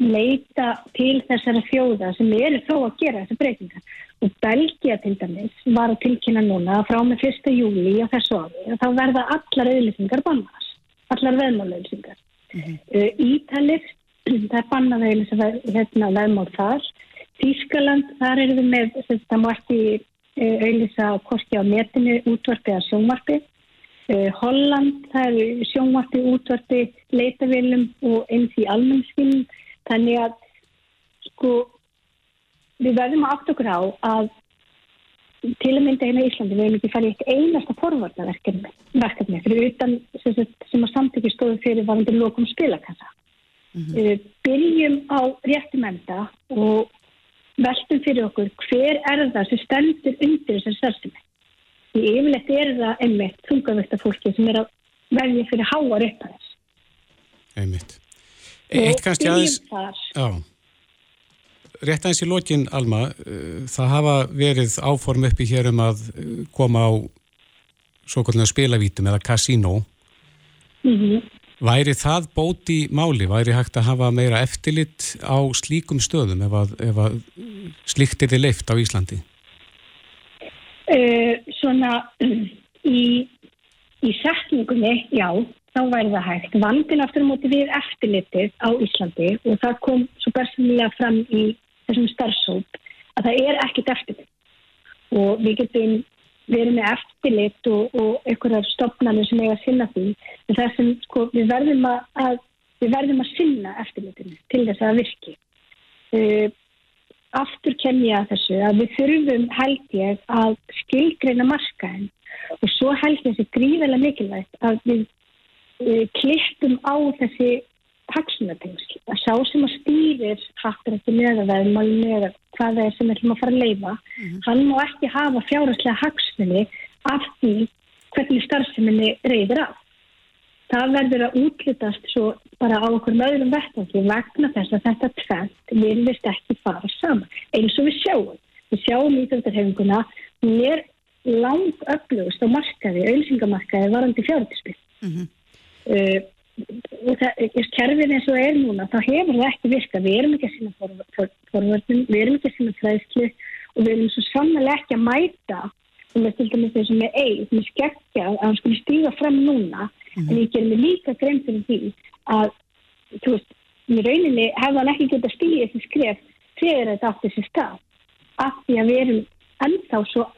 leita til þessara fjóða sem eru þó að gera þessar breytingar. Og Belgia til dæmis var að tilkynna núna frá með 1. júli á þessu ári og þá verða allar auðlýsingar bannast, allar veðmálauðlýsingar. Mm -hmm. uh, Ítalir, það er bannað hérna, veðmál þar. Þískaland, þar eru við með, það má ekki Eh, auðvisa kosti á netinu útvarpi að sjónvarpi. Eh, Holland, það eru sjónvarpi, útvarpi, leitavilum og eins í almennskinn. Þannig að sko við verðum að átt okkur á að til að mynda hérna í Íslandi við hefum ekki farið eitt einasta forvarnaverkefni fyrir utan sem, sem að samtökju stóðu fyrir varandi lokum spilakassa. Mm -hmm. Byrjum á réttum enda og veltum fyrir okkur hver er það sem stendur undir þessar starfsemi. Því yfirlegt er það einmitt þungavægt af fólki sem er að velja fyrir að þess. Einmitt. Eitt kannski aðeins... Já. Rétt aðeins í lokin, Alma, eh, það hafa verið áform uppi hér um að eh, koma á svo kvöldinu spilavítum eða kasínó. Mm Væri það bóti máli? Væri hægt að hafa meira eftirlit á slíkum stöðum ef að, ef að slíkt er þið leift á Íslandi? Uh, svona [CLEARS THROAT] í, í setningunni, já, þá væri það hægt. Vandin aftur á móti við eftirlitið á Íslandi og það kom svo persónulega fram í þessum starfsóp að það er ekkit eftirlit. Og við getum erum með eftirlit og, og einhverjar stopnarnir sem eiga að sinna því. En það sem sko, við verðum að, að við verðum að sinna eftirlitinu til þess að virki. Uh, aftur kem ég að þessu að við þurfum held ég að skilgreina markaðin og svo held ég þessi gríðilega mikilvægt að við klippum á þessi hagsmunatengsl. Að sá sem að stýrir hattur eftir meðaveðum með hvað það er sem við ætlum að fara að leifa mm -hmm. hann má ekki hafa fjárherslega hagsmunni af því hvernig starfseminni reyðir af það verður að útlutast svo bara á okkur möðurum vettangi vegna þess að þetta tvent vilvist ekki fara saman. Eins og við sjáum. Við sjáum í þjóttarhefinguna hún er lang öflugust á markaði, auðsingamarkaði varandi fjárhersspil mm -hmm. Það, kerfið eins og er núna, þá hefur það ekki virka. Við erum ekki að sinna forvörnum, við erum ekki að sinna fræðslu og við erum svo sannlega ekki að mæta og með til dæmis þessum með eig, með skekkja að hann skulle stíga fram núna mm. en ég ger mig líka grein fyrir því að, þú veist, í rauninni hefða hann ekki gett að stíga þessi skref þegar þetta átti þessi stað af því að við erum ennþá svo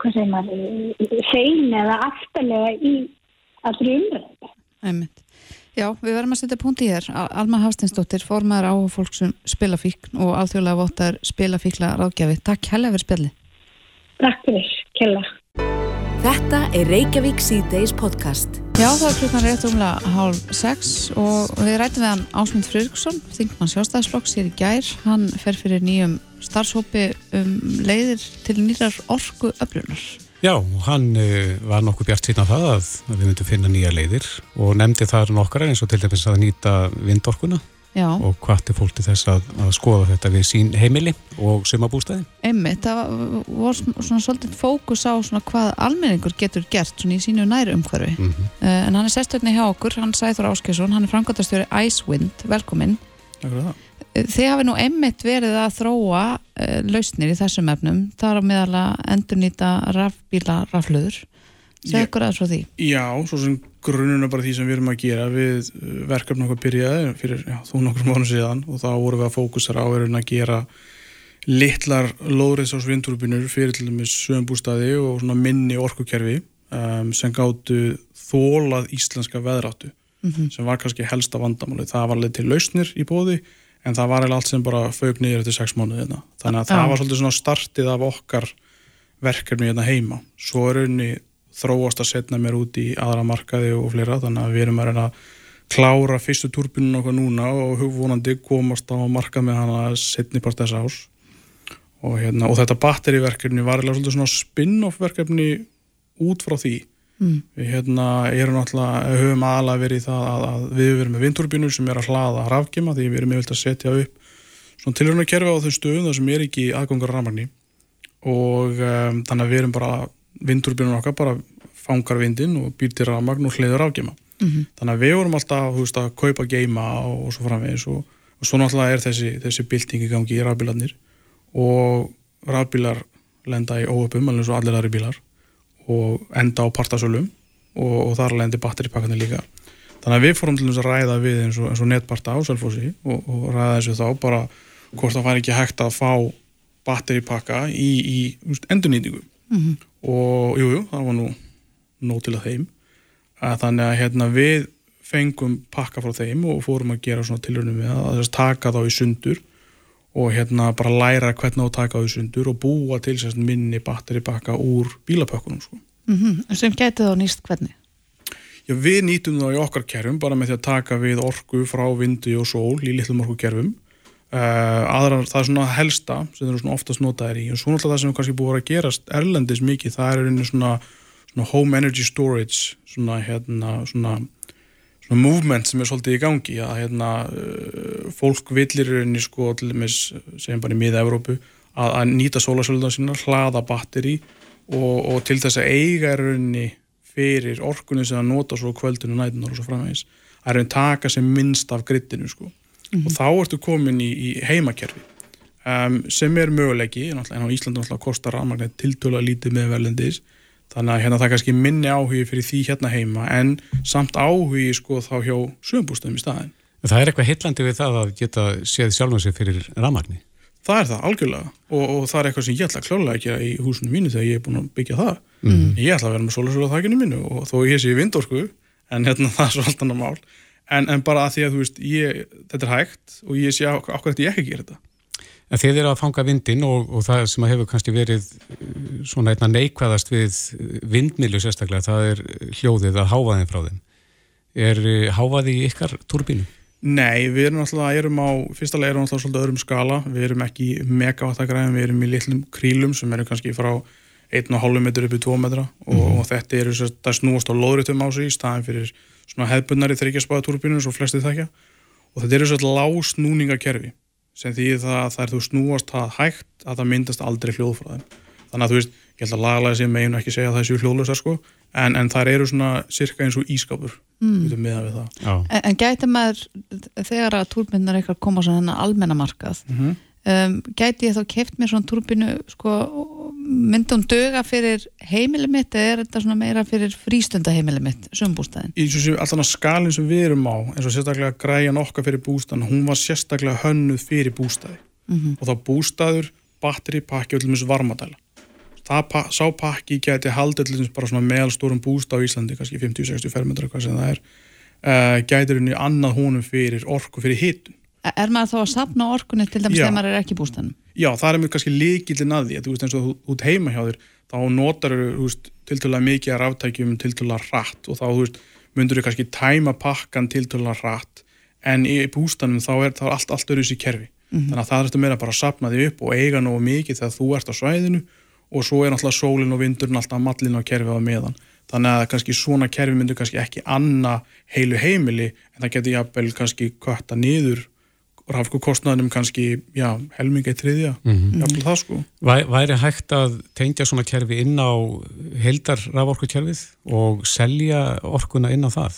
hvað segir maður sein eða aftalega í allri umræða Æmint. Já, við verðum að setja punkt í hér Alma Hafstinsdóttir, formæður á fólksum spilafíkn og alþjóðlega votar spilafíkla ráðgjafi. Takk hella fyrir spilli Takk fyrir, kella Þetta er Reykjavík C-Days podcast Já, það er klukkan rétt umlega hálf sex og við rætum við hann Ásmund Fröðriksson, þingmann sjálfstæðisflokks hér í gær. Hann fer fyrir nýjum starfshópi um leiðir til nýjar orku öflunar. Já, hann uh, var nokkuð bjart síðan það að við myndum finna nýja leiðir og nefndi þar nokkara eins og til dæmis að nýta vindorkuna Já. og hvati fólk til þess að, að skoða þetta við sín heimili og sumabústæði. Einmitt, það voru svona svolítið fókus á svona hvað almenningur getur gert svona í sínu næru umhverfi. Mm -hmm. en hann er sérstöldni hjá okkur, hann Sæður Áskesson, hann er framkvæmtastjóri Icewind, velkomin. Takk fyrir það. Þið hafi nú einmitt verið að þróa uh, lausnir í þessum efnum, það er á meðal að endurnýta rafbíla raflöður. Segð okkur aðeins frá því. Já, svo sem grunnuna bara því sem við erum að gera við verkefni okkur byrjaði fyrir já, þú nokkur mánu síðan og þá vorum við að fókusera á að gera litlar lóðriðs á svindúrubinur fyrir til dæmis sögumbústaði og minni orkukerfi um, sem gáttu þólað íslenska veðráttu mm -hmm. sem var kannski helsta vandamáli. Það var alveg til lausnir í bóði en það var allt sem bara fög nýjur eftir sex mánuði hérna. Þannig að það var svolítið svona startið af okkar verkefni hérna heima. Svo er unni þróast að setna mér út í aðra markaði og fleira þannig að við erum að reyna að klára fyrstu turbinun okkar núna og hugvonandi komast á markað með hana setni part þess ás og, hérna, og þetta batteriverkefni var eða svolítið svona spin-off verkefni út frá því mm. við hérna erum alltaf höfum aðalega verið í það að, að við verum með vindturbinur sem er að hlaða rafgema því við erum með að setja upp svona tilhörna kerfi á þau stöðum þar sem er ekki aðgangar rafmagni og um, þannig að við erum bara vindturbinun okkar bara fangar vindin og býr til rafmagn og hliður afgema. Mm -hmm. Þannig að við vorum alltaf veist, að kaupa geima og, og svo framvegis og, og svo náttúrulega er þessi, þessi bylting í gangi í rafbílarnir og rafbílar lenda í óöpum alveg svo allir aðri bílar og enda á partasölum og, og þar lendi batteripakkarnir líka. Þannig að við fórum til þess að ræða við eins og, eins og netparta á Selfossi og ræða þessu þá bara hvort það fær ekki hægt að fá batteripakka í, í endurnýtingu mm -hmm. og jújú, jú, það var nú nóg til að þeim að þannig að hérna, við fengum pakka frá þeim og fórum að gera svona tilhörnum við að þess að taka þá í sundur og hérna bara læra hvernig á taka þá í sundur og búa til sérst minni batteripakka úr bílapökkunum sko. mm -hmm. Sem getið þá nýst hvernig? Já, við nýtum þá í okkar kerfum bara með því að taka við orku frá vindi og sól í litlum orku kerfum uh, aðrar, það er svona helsta sem eru svona oftast notaðir í og svo náttúrulega það sem kannski búið að gerast erlendis mikið, það er einnig svona svona home energy storage svona hérna svona, svona movement sem er svolítið í gangi að hérna uh, fólk villir í sko til dæmis segjum bara í miða-Európu að, að nýta sólasöldunar sína, hlaða batteri og, og til þess að eiga raunni fyrir orkunni sem að nota svo kvöldinu nætunar og svo framvegis að raun taka sem minnst af grittinu sko mm -hmm. og þá ertu komin í, í heimakerfi um, sem er möguleiki en á Íslanda náttúrulega kostar rafmagnet tiltöla lítið með verðlendis þannig að hérna það er kannski minni áhugi fyrir því hérna heima en samt áhugi sko þá hjá sögumbústöðum í staðin. Það er eitthvað hillandi við það að geta séð sjálfum sig fyrir ramagni? Það er það, algjörlega og, og það er eitthvað sem ég ætla að klálega ekki í húsinu mínu þegar ég er búin að byggja það mm. ég ætla að vera með solasölu á þakkinu mínu og þó ég sé vindorku en hérna [LAUGHS] það er svo alltaf mál en, en bara að því að þú veist, ég, þetta er hægt og ég sé ákveð að ég ekki gera þetta En þið eru að fanga vindin og, og það sem hefur kannski verið uh, svona einna neikvæðast við vindmilu sérstaklega, það er hljóðið að hávaðin frá þeim. Er uh, hávaði í ykkar turbínu? Nei, við erum alltaf, erum á, fyrstulega erum við alltaf svolítið öðrum skala, við erum ekki megawattagræðin, við erum í litlum krílum sem eru kannski frá 1,5 metr upp í 2 metra og, mm -hmm. og þetta eru það snúast á loðrutum á sig í staðin fyrir svona hefbundari þryggjarspaða turbínu svo flesti þekka og þetta eru svona lásnúningakerfi sem því það, það er þú snúast það hægt að það myndast aldrei hljóð frá þeim. þannig að þú veist, ég held að lagalega sem meginu ekki segja að það séu hljóðlösar sko en, en það eru svona cirka eins og ískapur mm. með það. En, en gæti maður þegar að túrbinnar eitthvað koma svona almennamarkað mm -hmm. Um, gæti ég þá keft mér svona túrbinu sko, myndi hún döga fyrir heimili mitt eða er þetta svona meira fyrir frístunda heimili mitt, sömbústæðin? Í alltaf skalin sem við erum á eins og sérstaklega græjan okkar fyrir bústæðin hún var sérstaklega hönnuð fyrir bústæði mm -hmm. og þá bústæður batteri, pakki og til og meins varmadæla það sá pakki geti haldið til bara svona meðalstórum bústa á Íslandi kannski 50-60 fermetra hvað sem það er uh, gætir henni annað honum fyrir orku fyrir hitun Er maður þá að sapna orkunni til dæmis þegar maður er ekki bústanum? Já, það er mjög kannski líkildin að því að þú veist eins og út heima hjá þér þá notar þú tiltöla mikið að ráftækjum tiltöla rætt og þá veist, myndur þú kannski tæma pakkan tiltöla rætt en í bústanum þá er það allt, allt öruðs í kerfi mm -hmm. þannig að það er þetta meira bara að sapna því upp og eiga nógu mikið þegar þú ert á svæðinu og svo er náttúrulega sólinn og vindurinn alltaf mallin á kerfið á meðan þannig að kannski svona kerfi myndur kannski ekki anna heilu heimili en það getur jafnvel kannski kvötta niður rafku kostnaðinum kannski já, helminga í triðja mm -hmm. það sko Væ, Væri hægt að tengja svona kerfi inn á heldar raforkukerfið og selja orkuna inn á það?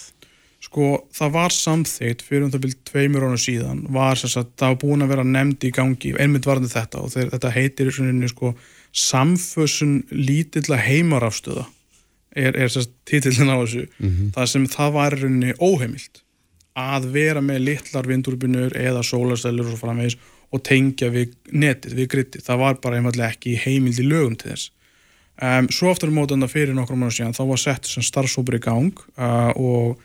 Sko það var samþeitt fyrir um það byrjum tveimur ára síðan var þess að það var búin að vera nefnd í gangi einmitt varðið þetta og þeir, þetta heitir sko samfössun lítilla heimarafstöða er, er títillin á þessu mm -hmm. það sem það var óheimilt að vera með litlar vindurbynur eða sólarstælur og framvegis og tengja við netið, við grittið það var bara einfallega ekki heimild í lögum til þess. Um, svo aftur mótanda fyrir nokkrum mánu síðan þá var sett starfsópur í gang uh, og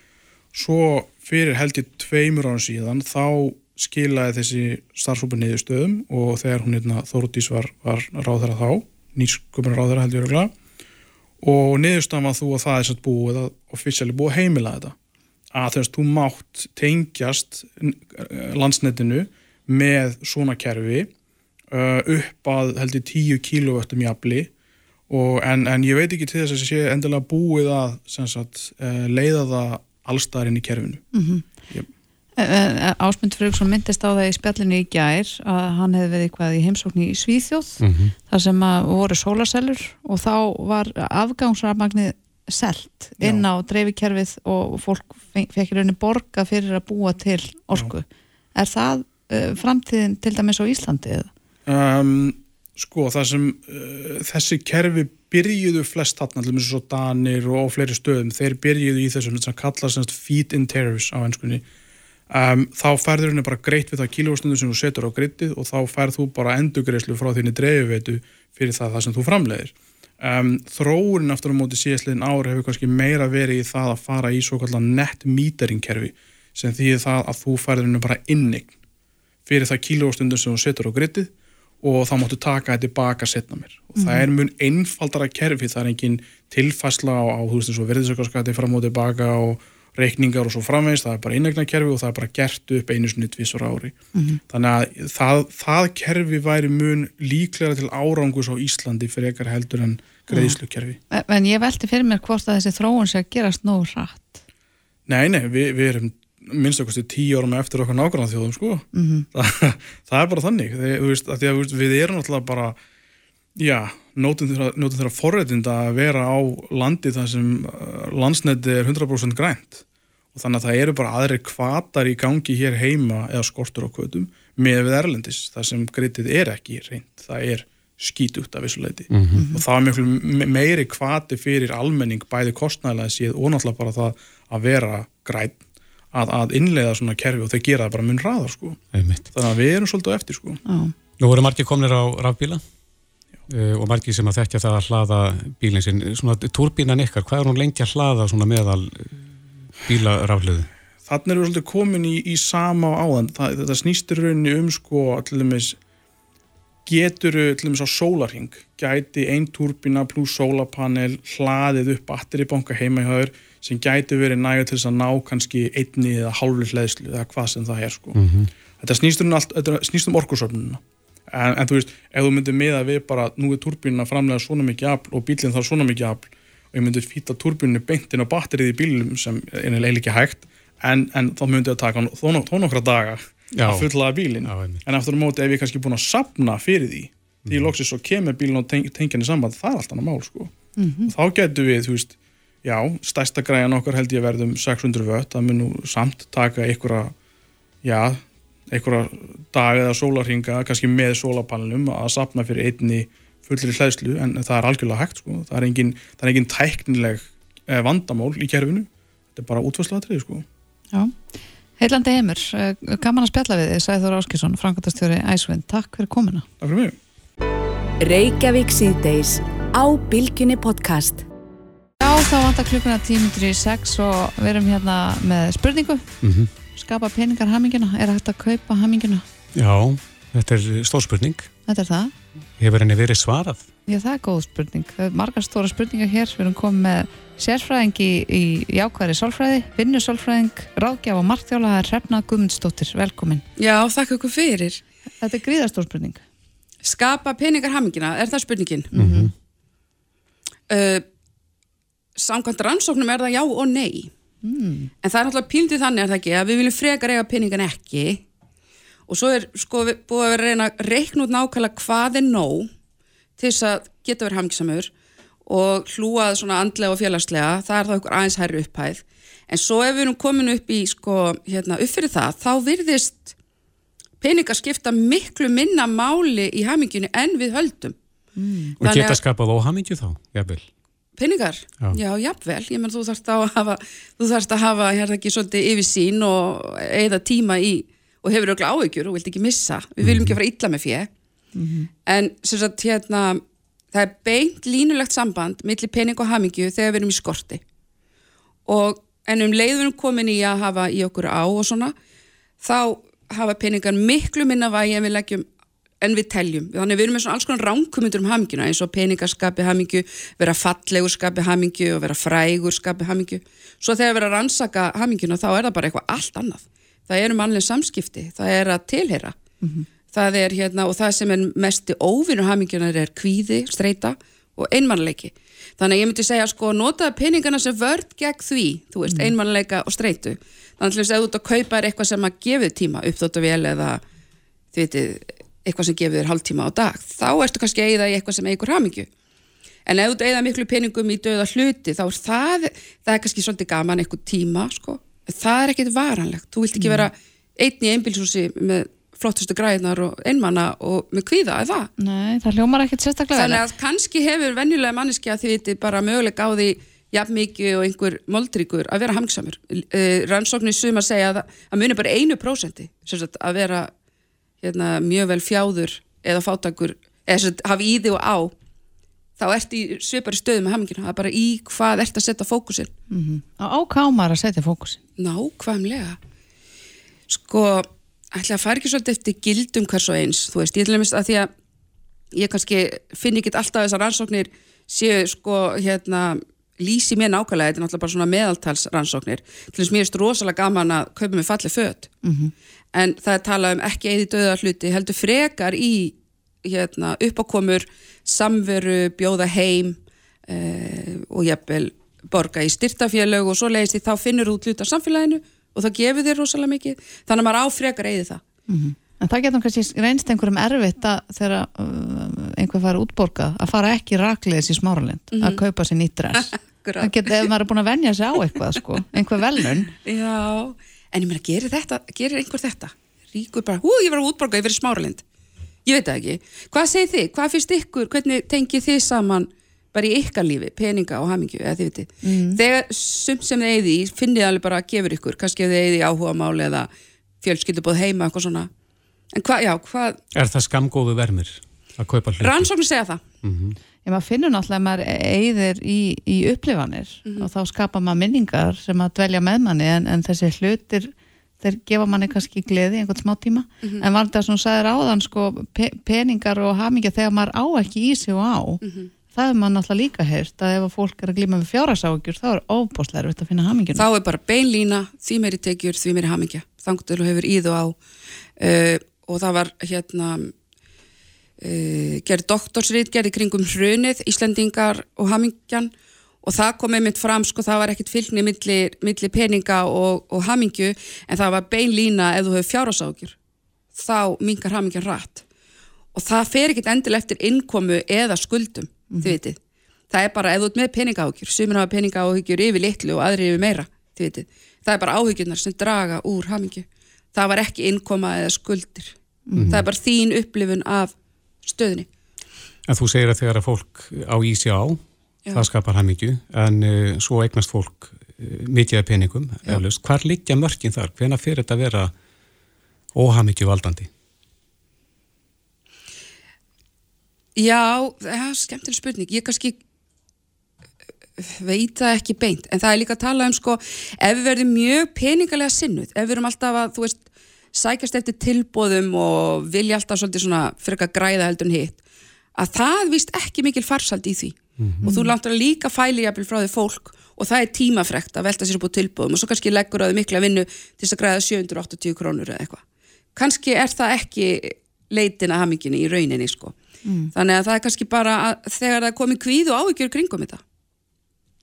svo fyrir held ég tveimur ára síðan þá skilaði þessi starfsópa niðurstöðum og þegar hún hérna Þóruðís var, var ráðara þá, nýsköpunar ráðara held ég öruglega og niðurstöðum að þú að það er satt búið að ofisjali búið heimila þetta að þess þú mátt tengjast landsnetinu með svona kerfi uh, upp að held ég 10 kílóvöttum jafnli en, en ég veit ekki til þess að sé endilega búið að sagt, uh, leiða það allstæðarinn í kerfinu mm -hmm. yep. Ásmund Fröksson myndist á það í spjallinu í gær að hann hefði verið eitthvað í heimsókn í Svíþjóð mm -hmm. þar sem voru sólarsellur og þá var afgangsrafmagnið selt inn á dreifikerfið og fólk fekk raunin borga fyrir að búa til orku. Já. Er það uh, framtíðin til dæmis á Íslandi eða? Um, sko það sem uh, þessi kerfi byrjuðu flest þarna, með svo danir og fleiri stöðum, þeir byrjuðu í þessum sem kallast feed in tariffs á ennskunni Um, þá færður henni bara greitt við það kílóstundu sem þú setur á grittið og þá færð þú bara endugreislu frá þínni dreifveitu fyrir það, það sem þú framleiðir. Um, þróunin aftur á móti síðastliðin ár hefur kannski meira verið í það að fara í svo kallar net metering kerfi sem þýðir það að þú færður henni bara innign fyrir það kílóstundu sem þú setur á grittið og þá máttu taka þetta tilbaka setna mér og mm. það mhm. er mun einfaldara kerfi, það er engin tilfæsla á, á þú veist eins og verðisökkarskati fram og tilbaka og reikningar og svo framvegist, það er bara innegna kerfi og það er bara gert upp einu snitt vissur ári mm þannig að það, það kerfi væri mun líklega til árangus á Íslandi fyrir ekkar heldur en greiðslukerfi. En, en ég velti fyrir mér hvort að þessi þróun sé að gerast nóg rætt? Nei, nei, við, við erum minnst okkarstu tíu árum eftir okkar nákvæmlega þjóðum sko, mm -hmm. [LAUGHS] það, það er bara þannig, Þið, veist, að, við erum alltaf bara já, nótum þeirra forrætinda að vera á landi þar sem uh, landsneti er 100% grænt og þannig að það eru bara aðri kvatar í gangi hér heima eða skortur á kvötum með við Erlendis þar sem gritið er ekki reynd, það er skítugt af þessu leiti mm -hmm. og það er mjög meiri kvati fyrir almenning bæði kostnæðilega síð og náttúrulega bara það að vera græn að, að innlega svona kerfi og þeir gera það bara mun ræðar sko Einmitt. þannig að við erum svolítið eftir sko ah. Nú voru margir komnir á rafbíla uh, og margir sem að þekkja það að hlaða bílinn sinn, svona turbínan ykkar, hvað er hún lengi að hlaða svona meðal eh, bílaraflöðu? Þannig erum við svolítið komin í, í sama áðan, það, þetta snýstir rauninni um sko til dæmis getur til dæmis á sólarhing gæti einn turbína pluss sólapanel hlaðið upp batteribanka heima í höður sem gæti verið nægur til þess að ná kannski einni eða hálfur hlæðslu eða hvað sem það er sko. Mm -hmm. Þetta snýst um, um orkursöfnuna en, en þú veist, ef þú myndir miða við bara nú er turbínuna framlega svona mikið afl og bílinn þarf svona mikið afl og ég myndir fýta turbínunu beintin á batterið í bílum sem er eiginlega ekki hægt en, en þá myndir það taka þó nokkra daga Já. að fullaða bílinn. Já, en eftir að móti ef ég kannski búin að sapna fyrir því því loksist svo kemur bílun og teng, tengjan í samband það er allt annað mál sko. Mhm. og þá getur við, þú veist já, stærsta græjan okkar held ég verðum 600 vött, það mun nú samt taka einhverja, já einhverja dag eða sólarhinga kannski með sólarpanelum að sapna fyrir einni fullri hlæðslu en það er algjörlega hægt sko, það er engin, það er engin tæknileg eh, vandamál í kerfinu. Þetta er bara útvarslatrið sko. Já. Heilandi heimur, eh, gaman að spjalla við þið, Sæður Áskisson, Frankværtastjóri Æsvind, takk fyrir komuna. Takk fyrir mig. Reykjavík síðdeis á Bilginni podcast. Já, þá vantar klukkuna tímundur í sex og við erum hérna með spurningu. Mhm. Skapa peningar haminguna, er hægt að kaupa haminguna? Já, þetta er stór spurning. Þetta er það. Hefur henni verið svarað? Já, það er góð spurning. Það er margar stóra spurningar hér. Við erum komið með sérfræðing í, í jákvæðri sálfræði, vinnu sálfræðing, ráðgjaf og marktjóla, það er Hrefna Guðmundsdóttir. Velkomin. Já, þakka ykkur fyrir. Þetta er gríðastór spurning. Skapa peningar hamingina, er það spurningin? Mm -hmm. uh, Samkvæmt rannsóknum er það já og nei. Mm. En það er náttúrulega píldið þannig er það ekki að við viljum frekar eiga peningan ekki og svo er sko við búið að vera að reyna að reikna út nákvæmlega hvað er nóg til þess að geta verið hamingsamur og hlúað svona andlega og félagslega, það er þá einhver aðeins hærri upphæð. En svo ef við erum komin upp í sko, hérna, upp fyrir það, þá virðist peningar skipta miklu minna máli í hamingjunni en við höldum. Mm. Og geta skapað óhamingju þá, jafnvel? Peningar? Já. Já, jafnvel. Ég menn þú þarfst að hafa, þú þarfst að hafa, hérna ekki svolítið yfir sín og eigða tíma í og hefur auðvitað áhyggjur og vilt ekki missa. Við viljum ekki fara illa með fjö. En sem sagt, hérna, það er beint línulegt samband millir pening og hamingju þegar við erum í skorti. Og en um leið við erum komin í að hafa í okkur á og svona, þá hafa peningar miklu minna vægi en við leggjum en við teljum. Þannig við erum með svona alls konar ránkumundur um hamingjuna eins og peningar skapi hamingju, vera fallegur skapi hamingju og vera frægur skapi hamingju. Svo þegar við erum að rannsaka hamingjuna þá er það bara eitthvað allt annað. Það eru mannlega samskipti, það er að tilheyra. Það er hérna og það sem er mesti óvinur hamingjunar er kvíði, streyta og einmannleiki. Þannig að ég myndi segja sko notaði peningana sem vörd gegn því, þú veist, einmannleika og streytu. Þannig að þú ert að kaupa er eitthvað sem að gefið tíma, uppþóttavél eða þið veitir, eitthvað sem gefið þér hálftíma á dag, þá ertu kannski að eigða í eitthvað sem eigur hamingju. En ef þú eigða miklu peningum í döða hluti, þá er það, það er kannski svolítið gaman eitthvað tíma, sko. Það er ekkit varanlegt. Þú vilt ekki vera einn í einbilshúsi með flottustu græðnar og einmanna og með kvíða, eða það? Nei, það hljómar ekkert sérstaklega Þannig að kannski hefur venjulega manneski að þið viti bara mögulega á því jafn mikið og einhver moldríkur að vera hamingsamur. Uh, rannsóknir sum að segja að það muni bara einu prósenti sagt, að vera hérna, mjög vel fjáður eða fátakur eða hafa í þig og á þá ert í svipari stöðu með hamingina það er bara í hvað ert að setja fókusin mm -hmm. Á kámar að setja fókusin Nákvæmlega Sko, ætla að fara ekki svolítið eftir gildum hvers og eins, þú veist, ég til dæmis að því að ég kannski finn ekki alltaf þessar rannsóknir séu sko hérna lýsi mér nákvæmlega, þetta er náttúrulega bara svona meðaltalsrannsóknir til þess að mér erst rosalega gaman að kaupa mig falli föt mm -hmm. en það er talað um ekki eða döða hluti heldur frekar í hérna, uppákomur, samveru bjóða heim eh, og jafnvel borga í styrtafélög og svo leiðist því þá finnur þú út hluta samfélaginu og það gefur þér rosalega mikið þannig að maður á frekar eða það mm -hmm. En það getur kannski reynst einhverjum erfitt að þegar uh, einhver fara útborgað að fara ekki rakleðis í smáralind mm -hmm. að kaupa sér nýtt dress [LAUGHS] það getur, ef maður er búin að venja sig á eitthvað sko, einhver velun Já, en ég meina, gerir þetta gerir einhver þetta? Ríkur bara, hú, ég var útborgað, ég verið smáralind ég veit það ekki. Hvað segir þið? Hvað finnst ykkur? Hvernig tengið þið saman bara í ykkar lífi, peninga og hamingju eða þið veitir. Mm. Þegar sumt sem þið eigði finnið alveg bara að gefur ykkur kannski ef þið eigði áhuga máli eða fjölskyldubóð heima, eitthvað svona en hvað, já, hvað Er það skamgóðu vermir að kaupa hluti? Rannsóknir segja það. Mm -hmm. Ég maður finnur náttúrulega að maður eigðir í, í upplifanir mm -hmm. og þá skapa maður minningar sem að dvelja með manni en, en þessi hlutir þeir gefa manni kannski gleði einhvern smá tíma mm -hmm. en var þetta sem sæðir áðan sko, pe peningar og hamingja þegar maður á ekki í sig og á mm -hmm. Það er maður náttúrulega líka heyrt að ef fólk er að glíma með fjáraságjur þá er óbúslega erfitt að finna hamingjuna. Þá er bara beinlína, því meiri tekjur því meiri hamingja, þangtur og hefur íðu á. Uh, og það var hérna uh, gerði doktorsrið, gerði kringum hrunið Íslandingar og hamingjan. Og það kom einmitt fram, sko, það var ekkit fylgni millir, millir peninga og, og hamingju en það var beinlína ef þú hefur fjáraságjur þá mingar hamingjan rætt og það fer ekkit endil eftir innkomu eða skuldum, þið vitið það er bara, ef þú ert með peningaáhyggjur sumir hafa peningaáhyggjur yfir litlu og aðri yfir meira þið vitið, það er bara áhyggjurnar sem draga úr hamingju það var ekki innkoma eða skuldir það er bara þín upplifun af stöðinni En þú segir að þegar að fólk á ísi á, Já. það skapar hamingju, en uh, svo eignast fólk uh, mikið af peningum, eflaust. Hvar liggja mörkin þar? Hvena fyrir þetta að vera óhamingju valdandi? Já, það er skemmtileg spurning. Ég kannski eh, veit það ekki beint, en það er líka að tala um sko, ef við verðum mjög peningalega sinnuð, ef við erum alltaf að, þú veist, sækjast eftir tilbóðum og vilja alltaf svolítið svona fyrir að græða heldur en hitt, að það víst ekki mikil farsald í því. Og þú langt að líka fæli jafnvel frá því fólk og það er tímafrekt að velta sér upp á tilbóðum og svo kannski leggur að þau mikla vinnu til þess að græða 780 krónur eða eitthvað. Kannski er það ekki leitin að haminginni í rauninni sko. Þannig að það er kannski bara að þegar það komið kvíð og áhyggjur kringum þetta.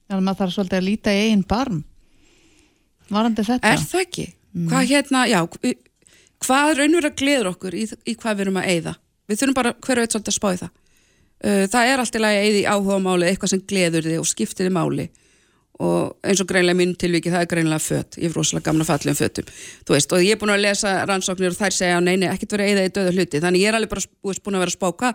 Þannig að maður þarf svolítið að líta í einn barm varandi þetta Er það ekki? Hvað hérna, já, hvað raunverða gleður okkur í, í hvað við erum að eyða? Við þurfum bara hverju veit svolítið að spá í það. Uh, það er alltaf að eyða í áhuga máli eitthvað sem gleður þig og skiptir þig máli og eins og greinlega mín tilviki það er greinlega fött, ég er rosalega gamla fallum fötum þú veist, og ég er búin að lesa rannsóknir og þær segja, nei, nei, ekkert verið að eyða í döða hluti. Þannig ég er alveg bara veist, búin að vera að spáka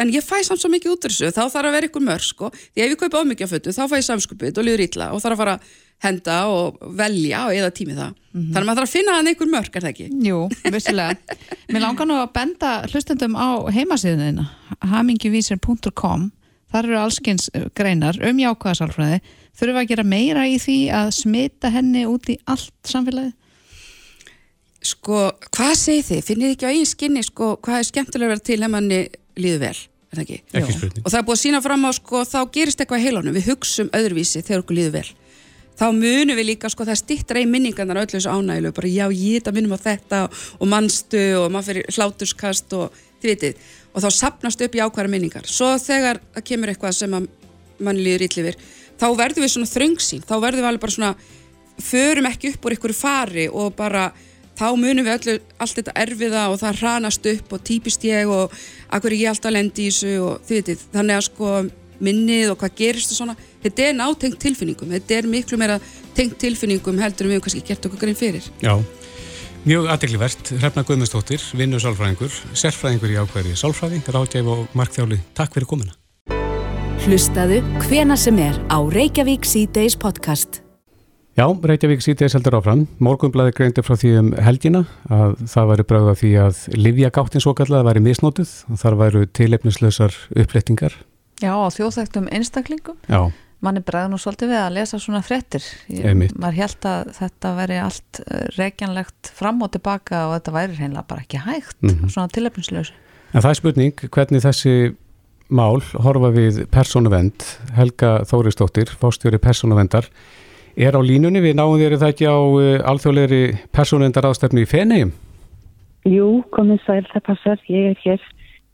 en ég fæ samt svo mikið út þessu. Þá þarf að vera ykkur mörg, sko, því ef ég kaupa ómikið af fötu, þá fæ ég samskupið og líður illa og þarf að fara henda og velja og eða tími það. Þannig að maður þarf að finna hann ykkur mörg, er það ekki? Jú, vissulega. Mér langar nú að benda hlustendum á heimasíðunina hamingivísir.com þar eru allskins greinar um jákvæðasálfræði þurfum við að gera meira í því að smita henni út í allt samfélagi? Sko, hvað segir þið? Finnir þið ekki á eigin skinni, sko, hvað er skemmtilega að vera til ef manni líður vel, er það ekki? Ekki spurning. Og það er búið að sína fram á, sko, þá gerist eitthvað í heilunum, við hugsum öðruvísi þegar okkur líður vel. Þá munum við líka, sko, það stittra í minningarnar öllu þessu ánægilu, bara já, ég þetta minnum á þetta og mannstu og maður fyrir hláturskast og þið vitið. Og þá sapnast upp í ákværa minningar. Svo þegar það kemur eitthvað sem að manni líður illifir, þá verðum við svona þröngsýn, þá verðum við alveg bara svona, förum ekki upp úr ykkur fari og bara þá munum við öllu, allt þetta erfiða og það hranast upp og típist ég og akkur er ég alltaf lendi í þessu og þið veitir, þannig að sko minnið og hvað gerist og svona, þetta er nátengt tilfinningum, þetta er miklu meira tengt tilfinningum heldur en við höfum kannski gert okkur grein fyrir. Já, mjög aðdeglivert, Hrefna Guðmundsdóttir, vinnu sálfræðingur, sérfræðingur í ákveðri sálfræði, ráðgæf og markþjáli. Takk fyrir komuna. Hlustaðu hvena sem er á Reykjavík C-Days podcast. Já, Reykjavík síðdeis heldur áfram. Morgunblæði greindi frá því um helgina að það væri bráða því að livjagáttin svo kallaði væri misnótuð og þar væru tilefnislausar upplettingar. Já, á þjóðþægtum einstaklingum. Já, Manni bregður nú svolítið við að lesa svona frettir. Maður held að þetta veri allt eh, rekjanlegt fram og tilbaka og þetta væri hreinlega bara ekki hægt, Mhm. svona tilefnislausu. en það er spurning hvernig þessi mál horfa við persónuvend. Helga Þórisdóttir, fórstjóri persónuvendar, er á línunni. Við náum þér það ekki á uh, alþjóðlegri persónuvendar ástefnu í Feneyjum. Jú, komið sæl, það passar. Ég er hér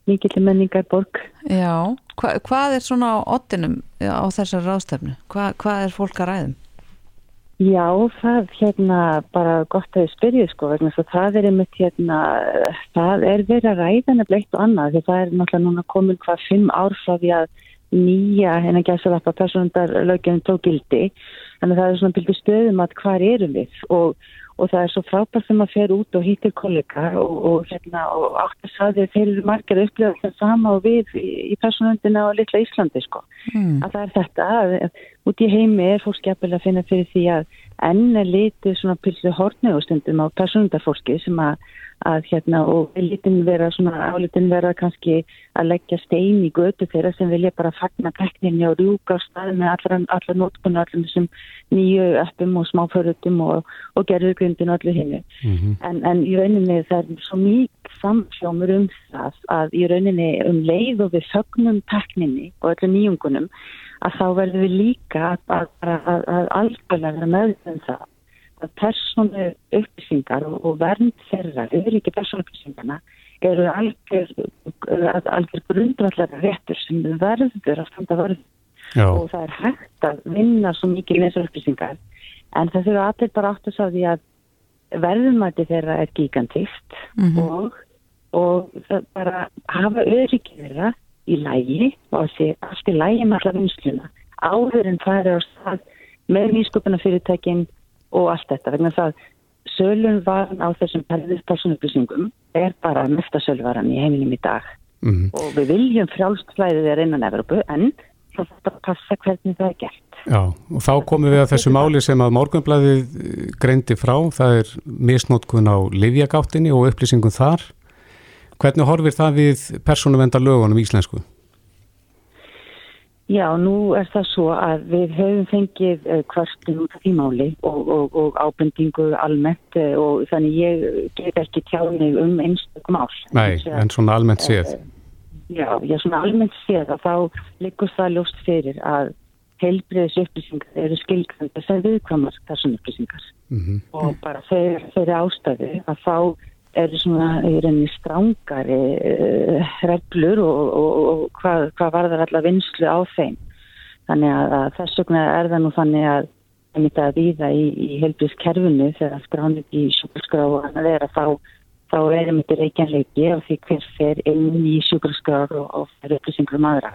mikill menningar borg. Já, hva, hvað er svona á ottinum á þessar ráðstefnu? Hva, hvað er fólk að ræðum? Já, það hérna bara gott að spyrja sko vegna svo það er einmitt hérna, það er verið að ræða nefnilega eitt og annað því það er náttúrulega núna komin hvað fimm ár frá því að nýja hennar gæsalappa personundar lögjum tók gildi að það er svona byrju stöðum að hvar erum við og, og það er svo frábært þegar maður fer út og hittir kollega og, og hérna og átt að sagði þeir eru margir að upplifa það sama og við í, í personundina og litla Íslandi sko Mm. að það er þetta að, að út í heimi er fólk skemmtilega að finna fyrir því að enn er litið svona pilsið hortni og stundum á personundarfólki sem að, að hérna og litin vera svona álitin vera kannski að leggja stein í götu þeirra sem vilja bara fagna tekninni og rjúka á stað með allar, allar nótkunni allar þessum nýju appum og smáförutum og, og gerðugrindin og allir hinnu en, en í rauninni það er svo mjög samsjómur um það að í rauninni um leið og við fögnum tekninni og öllum nýjungunum að þá verðum við líka að, að, að, að, að algjörlega vera meðvitað um það að persónu upplýsingar og, og vernd þeirra, auðviki persónu upplýsingarna eru algjör, algjör grundvallara réttur sem verður að standa verður Já, og það er hægt að vinna svo mikið með þessar upplýsingar. En það þurfa allir bara átt að sá því að verðumæti þeirra er gigantist Mhm. og og það bara hafa öryggið þeirra í lægi og að sé allt í lægi með alla vinsluna áður en færi á stað með nýsköpunafyrirtækin og allt þetta vegna það sölun varan á þessum personupplýsingum er bara mesta sölvaran í heiminum í dag mm. og við viljum frjálstflæðið er innan Evropu en þarf að passa hvernig það er gert. Já og þá komum við að þessu máli sem að morgunblæðið greindi frá, það er misnótkun á livjagáttinni og upplýsingum þar Hvernig horfir það við persónuvendar lögunum íslensku? Já, nú er það svo að við höfum fengið eh, út af því máli og, og, og ábendingu almennt eh, og þannig ég get ekki tjáðið um einstakum ál. Nei, en svona almennt séð. Já, já, svona almennt séð að þá liggur það ljóst fyrir að heilbreyðis upplýsingar eru skilkvæmda sem viðkvæmar þessum upplýsingar mm -hmm. og bara þeir, þeir ástæðu að þá eru svona í reyni strángari uh, reglur og, og, og hvað, hvað varðar alla vinslu á þeim. Þannig að, að þess vegna er það nú þannig að það myndi að víða í, í helbriðskerfinu þegar skránir í sjúkurskrá og annað er að þá, þá er myndi reykjanleiki af því hver fer inn í sjúkurskrá og, og fer upplýsingur um aðra.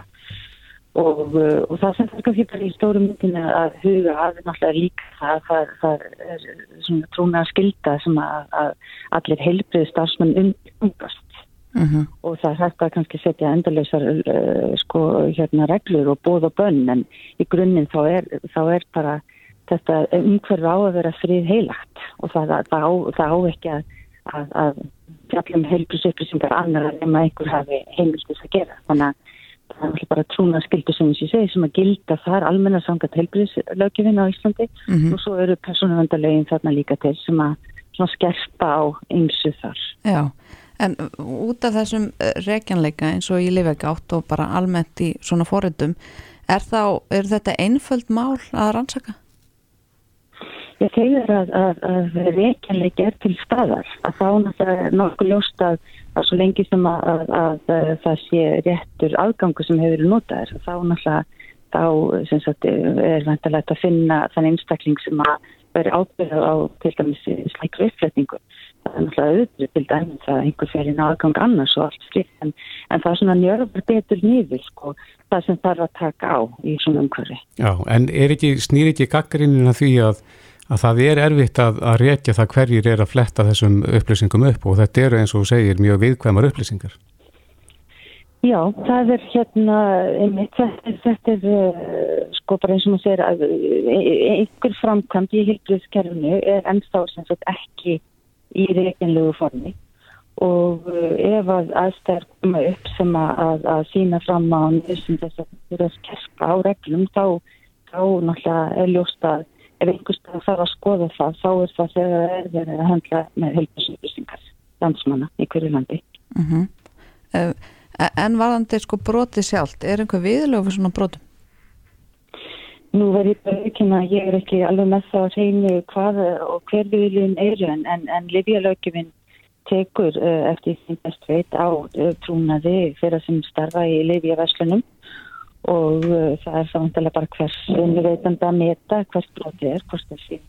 Og, uh, og það sem það kannski bara í stóru myndinu að huga að náttúrulega líka það, það, það er svona trúna skilda sem að, að allir heilbriði starfsmenn umgast uh mhm. -huh. og það hægt að kannski setja endurleysar uh, sko hérna reglur og bóð og bönn en í grunninn þá er, þá er bara þetta umhverf á að vera frið heilagt og það, það, á, það á ekki að, að, að fjallum heilbriðsupplýsingar annar en að einhver hafi heimildis að gera þannig að það er bara trúna skildu sem ég segi sem að gilda þar almenna sangat helbriðslögjöfin á Íslandi mm -hmm. og svo eru persónuvendarlegin þarna líka til sem að skerpa á ymsu þar. Já, en út af þessum eh, reikjanleika eins og ég lifi ekki átt og bara almennt í svona fóriðum, er, er þetta einföld mál að rannsaka? Ég tegir að, að, að reikjanleik er til staðar að þá náttúrulega nokkuð ljóst að, að svo lengi sem að það sé réttur aðgangu sem hefur notaður þá náttúrulega þá sagt, er vantilegt að finna þann einstakling sem að veri ábyrða á til dæmis slækru uppfletningu. Það er náttúrulega auðvitað til dæmis að einhver fer inn aðgang annars og allt slíkt en, en það er svona njörður betur nýður sko það sem þarf að taka á í svona umhverfi. Já, en er ekki, snýr ekki gaggarinnina því að að það er erfitt að, að reykja það hverjir er að fletta þessum upplýsingum upp og þetta eru eins og segir mjög viðkvæmar upplýsingar. Já, það er hérna, einmitt, þetta, þetta er uh, sko bara eins og maður segir að uh, einhver framkvæmt í hilbriðskerfinu er ennþá sem sagt ekki í reynlegu formi og uh, ef að aðstæðar koma upp sem að, að, sína fram á þessum þess að það er að kerka á reglum þá, þá náttúrulega er ljóst að ef einhverstað þarf að skoða það þá er það þegar það er verið að handla með heilbjörnsupplýsingar landsmanna í hverju landi uh mhm. -huh. En varðandi sko broti sjálft er einhver viðlög fyrir svona brotum? Nú verður ég bara ekki að ég er ekki alveg með það að reynu hvað og hver viðlögin eru en, en, en Livjalögjuminn tekur uh, eftir því best veit á uh, trúnaði fyrir að sem starfa í Livjaverslunum og uh, það er samanlega bara hvers veitanda að meta hvers broti er, hvers þessi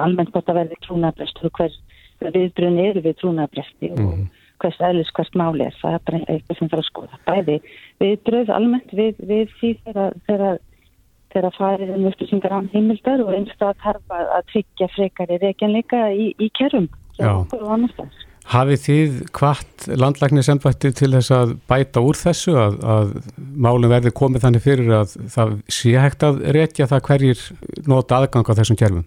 almennt hvort að verði trúnabrest og hvers viðbrun eru við trúnabresti mm. og mhm. hvers eðlis hvers máli er það er bara eitthvað sem það er að skoða bæði viðbröð almennt við, við því þegar þegar farið um upplýsingar án heimildar og einstaklega þarf að tryggja frekari reikjanleika í, í kerrum og annars þess Hafið þið hvart landlæknisembætti til þess að bæta úr þessu að, að málum verði komið þannig fyrir að það sé hægt að rekja það hverjir nota aðgang á þessum kjærfum?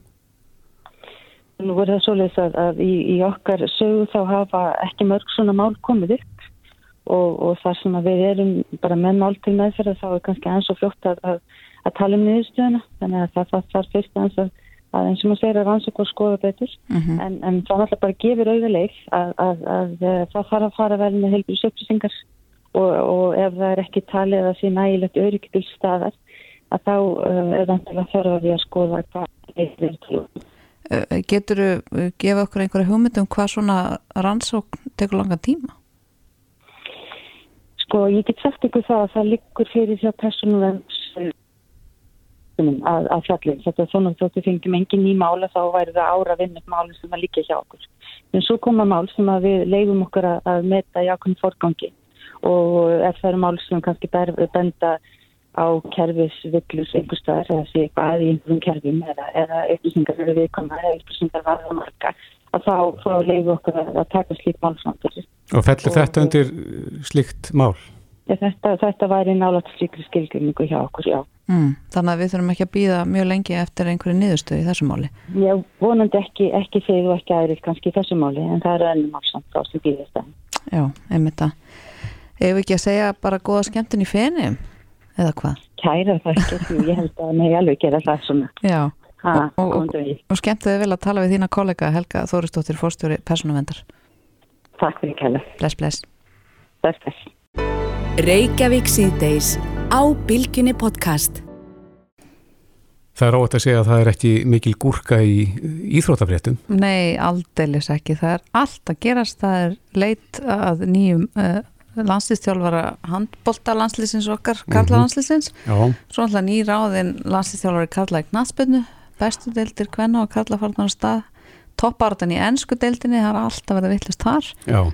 Nú verður það svolítið að, að í, í okkar sögu þá hafa ekki mörg svona mál komið upp og, og þar sem við erum bara með mál til meðferð þá er kannski eins og fljótt að, að tala um niðurstöðuna þannig að það þarf fyrst aðeins að að eins og maður segir að rannsók og skoða betur mhm. -huh. en, en það náttúrulega bara gefur auðvileg að, að, að, að það þarf að fara vel með heilbúið söpsingar og, og ef það er ekki talið að sé nægilegt öryggibil staðar að þá uh, er það náttúrulega þarf að skoða hvað er til Getur þú gefa okkur einhverja hugmyndum hvað svona rannsók tekur langa tíma? Sko ég get sagt ykkur það að það liggur fyrir því að personum þáttunum að, að fjallin. Þetta er svona þóttu fengjum engin ný mála þá væri það ára upp málinn sem að líka hjá okkur. En svo koma mál sem að við leifum okkur að, að meta í ákveðin fórgangi og ef það eru mál sem kannski ber, benda á kerfisvillus einhverstaðar eða sé eitthvað að í einhverjum kerfum eða, eða upplýsingar eru viðkomar eða upplýsingar varða marga að þá, þá leifum okkur að, að taka slík málsvandur. Og fellur þetta undir slíkt mál? Þetta, þetta væri nálat slíkri skilgjörningu hjá okkur, já. Mm, þannig að við þurfum ekki að býða mjög lengi eftir einhverju niðurstöðu í þessu máli. Já, vonandi ekki, ekki þegar og ekki aðrið kannski í þessu máli, en það er ennum málsamt á sem býðist það. Já, einmitt að. Ef ekki að segja bara góða skemmtun í feni, eða hvað? Kæra það ekki, ég held að mig alveg gera það svona. Já, ha, og, og, og, og skemmtuði vel að tala við þína kollega Helga Þóristóttir, fórstjóri Personavendar. Takk fyrir kæla. Bless, bless. Bless, bless. Reykjavík síðdeis á Bilginni podcast. Það er óvægt að segja að það er ekki mikil gúrka í íþrótafréttum. Nei, aldeilis ekki. Það er allt að gerast. Það er leit að nýjum uh, landslýstjálfara handbólta landslýsins okkar, Karla landslýsins. Mm -hmm. Svo alltaf ný ráðin landslýstjálfari Karla í Knatsbyrnu, bestu deildir Kvenna og Karla farnar á stað. Toppartan í ennsku deildinni, það er alltaf verið vittlust þar. Já.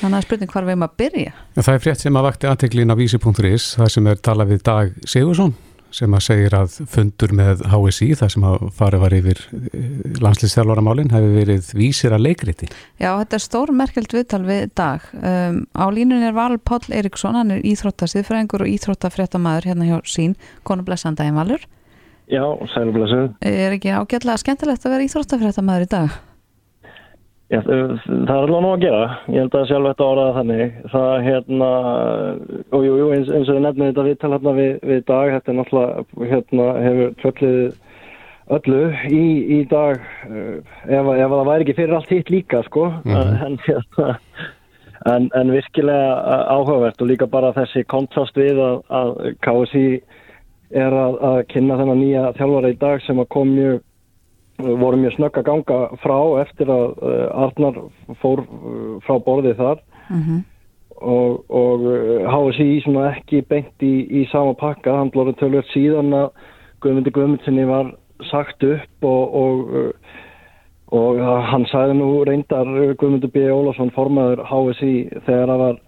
Þannig að spurning hvar við erum að byrja. Já, það er frétt sem að vakti aðteklin á vísi.is, það sem er talað við Dag Sigursson sem að segir að fundur með HSI þar sem að farið var yfir landslýstjálfaramálinn hefur verið vísir að leikriti. Já, þetta er stór merkelt viðtal við dag. Um, á línun er Val Páll Eriksson, hann er íþróttasiðfræðingur og íþróttafréttamaður hérna hjá sín, konublessandagin Valur. Já, sælublessu. Er ekki ágætlega skemmtilegt að vera íþróttafréttamaður í dag? Já, það er alveg nú að gera. Ég held að sjálf þetta áraða þannig. Það hérna, og jú, jú, eins, eins og við nefnum þetta viðtal hérna við, við dag, þetta er náttúrulega, hérna, hefur tröllið öllu í, í dag, ef, ef það væri ekki fyrir allt hitt líka, sko, mm en, hérna, en, en virkilega áhugavert og líka bara þessi kontrast við að, að KSI er að, að kynna þennan nýja þjálfara í dag sem að kom mjög voru mjög snögg að ganga frá eftir að uh, Arnar fór uh, frá borðið þar mm -hmm. og, og HSI svona ekki beint í, í sama pakka, hann blóður tölvöld síðan að Guðmundi Guðmundsinni var sagt upp og, og, og hann sagði nú reyndar Guðmundi B. Ólafsson formaður HSI þegar það var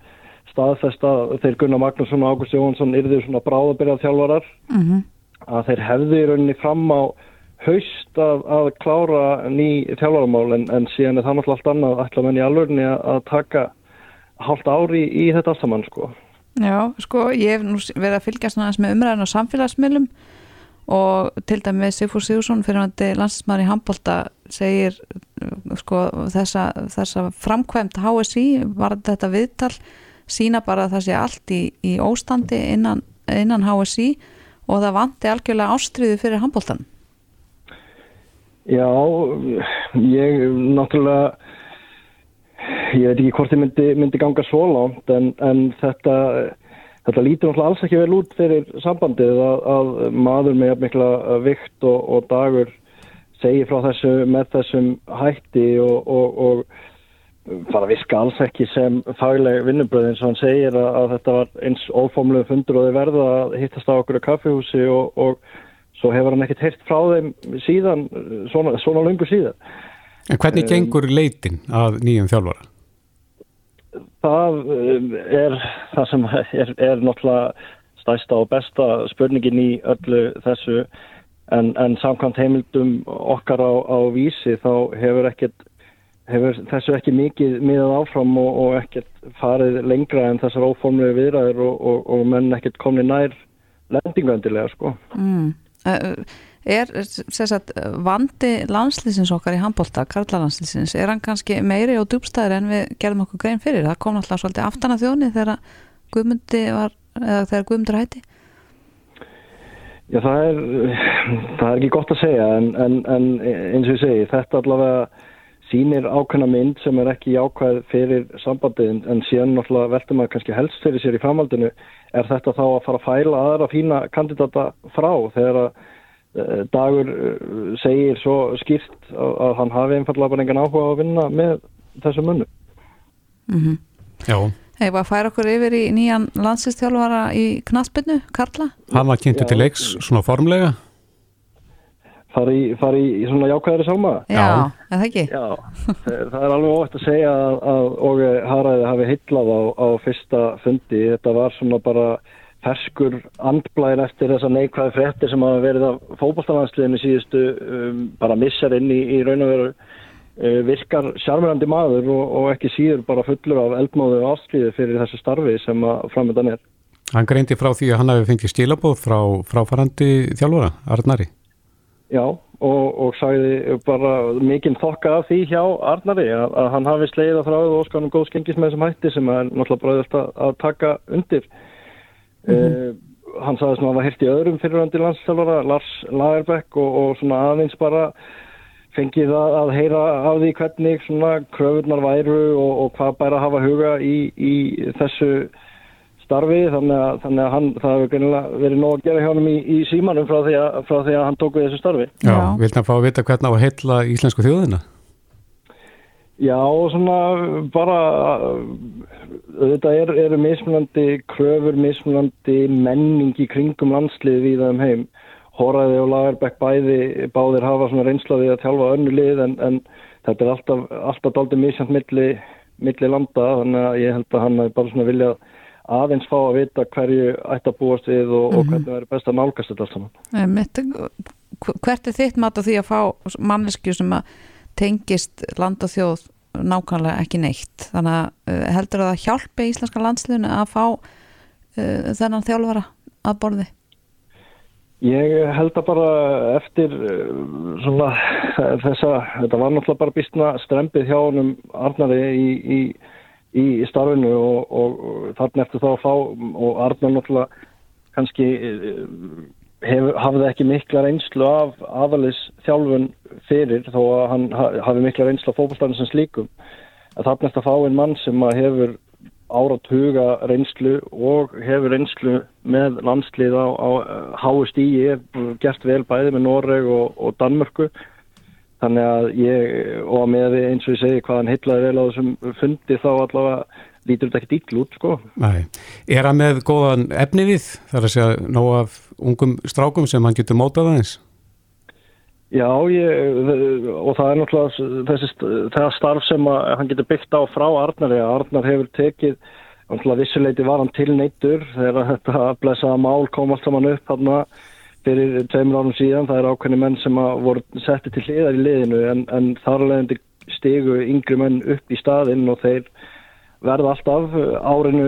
staðfest að þeir Gunnar Magnússon og Ágúst Jóhansson yrðir svona bráðabyrjað þjálfarar mm -hmm. að þeir hefðu í rauninni fram á haust að, að klára ný þjálfaramál en, en síðan er það náttúrulega allt annað ætla menn í alvörni að, taka hálft ári í, í þetta saman sko. Já, sko ég hef nú verið að fylgja svona með umræðin á samfélagsmiðlum og til dæmi Sigfúr Sigursson fyrir hann landsinsmaður í Hambolta segir sko þessa, þessa framkvæmt HSI var þetta viðtal sína bara að það sé allt í, í óstandi innan, innan HSI og það vanti algjörlega ástriðu fyrir Hamboltan Já, ég náttúrulega, ég veit ekki hvort þið myndi, myndi ganga svo langt en, en þetta, þetta lítur náttúrulega alls ekki vel út fyrir sambandið að, að maður með mikla vikt og, og dagur segir frá þessu með þessum hætti og, og, og fara viska alls ekki sem fagleg vinnubröð eins og hann segir að, að þetta var eins óformlega fundur og þið verða að hittast á okkur á kaffihúsi og svo hefur hann ekkert heyrt frá þeim síðan, svona, svona lungu síðan. En hvernig gengur leitin að nýjum þjálfara? Það er það sem er, er náttúrulega stæsta og besta spurningin í öllu þessu en, en samkvæmt heimildum okkar á, á vísi þá hefur ekkert hefur þessu ekki mikið miðað áfram og, og ekkert farið lengra en þessar óformlegu viðræður og, og, og menn ekkert komni nær lendingandilega sko. Mm. Er sagt, vandi landslýsins okkar í handbólta, Karla landslýsins, er hann kannski meiri og djúbstæðir en við gerðum okkur grein fyrir? Það kom náttúrulega svolítið aftan að þjóni þegar Guðmundi var, eða þegar Guðmundur hætti? Já, það er, það er ekki gott að segja en, en, en eins og ég segi, þetta allavega sínir ákveðna mynd sem er ekki jákvæð fyrir sambandið en síðan náttúrulega veldur maður kannski helst fyrir sér í framhaldinu er þetta þá að fara að fæla aðra fína kandidata frá þegar að uh, dagur uh, segir svo skýrt að, að hann hafi einfallega bara engan áhuga að vinna með þessu munnu mm -hmm. Já Hefur að færa okkur yfir í nýjan landsistjálfara í Knaspinu, Karla? Hann var kynntu til leiks svona formlega fara í, fara í svona jákvæðari sálma Já, en það ekki Já, það er alveg óvægt að segja að, að Óge Haraði hafi heitlað á, á fyrsta fundi, þetta var svona bara ferskur andblæðin eftir þessa neikvæði fréttir sem hafa verið af fótballstaflandsliðinu síðustu um, bara missar inn í, í raun og veru uh, virkar sjármyrandi maður og, og ekki síður bara fullur af eldmáðu og ástríðu fyrir þessu starfi sem að framöndan er. Hann greindi frá því að hann hafi fengið stílabóð frá fráfarandi þjálfara, Arnari. Já, og, og sagði bara mikinn þokka af því hjá Arnari að, að hann hafi sleiða frá og skanum góð skengis með þessum hætti sem er náttúrulega bræðist að, að taka undir. Uh, hann sagði svona að það hirt í öðrum fyriröndi landstjálfara, Lars Lagerbæk og, og svona aðeins bara fengið að, að heyra af því hvernig svona kröfurnar væru og, og hvað bæra að hafa huga í, í þessu starfi þannig að, þannig að hann, það hefur verið nóg að gera hjá hann í, í símanum frá því, að, frá því að hann tók við þessu starfi. Já, Já. vildi hann fá að vita hvernig á að heilla íslensku þjóðina? Já, svona bara þetta er, eru mismunandi kröfur, mismunandi menning í kringum landslið við það um heim. Hóraði og Lagerbæk bæði báðir hafa svona reynslaði að tjálfa önnu lið en, en þetta er alltaf, alltaf daldið misjant milli, milli landa þannig að ég held að hann er bara svona viljað aðeins fá að vita hverju ætti að búast við og, mm -hmm. og hvernig verður best að nálgast þetta allt saman. Mitt, hvert er þitt mat á því að fá manneskju sem að tengist land og þjóð nákvæmlega ekki neitt þannig að uh, heldur það að hjálpa íslenska landsliðinu að fá uh, þennan þjálfara að borði? Ég held að bara eftir uh, svona þessa, þetta var náttúrulega bara býstna strempið hjá honum Arnari í, í, í starfinu og, og, og þarna eftir þá að fá og Arnar náttúrulega kannski uh, hef, hafði ekki mikla reynslu af aðalis þjálfun fyrir þó að hann hafi mikla reynslu af fókbalstæðin sem slíkum. Að þarna eftir að fá einn mann sem hefur áratuga reynslu og hefur reynslu með landslið á, á háu stíi, gert vel bæði með Noreg og, og Danmörku þannig að ég og með eins og ég segi hvað hann heitlaði vel á þessum fundi þá allavega lítur þetta ekki dýll út sko. Nei, er hann með góðan efni við þar að segja ná af ungum strákum sem hann getur mótað aðeins? Já, ég, og það er náttúrulega þessi, það starf sem hann getur byggt á frá Arnari. Arnar hefur tekið, náttúrulega vissuleiti var hann til neittur þegar þetta blessaða mál kom allt saman upp hann fyrir tveimur árum síðan. Það er ákveðni menn sem voru settið til hliðar í liðinu en, en þar leðandi stegu yngri menn upp í staðinn og þeir verða alltaf árinu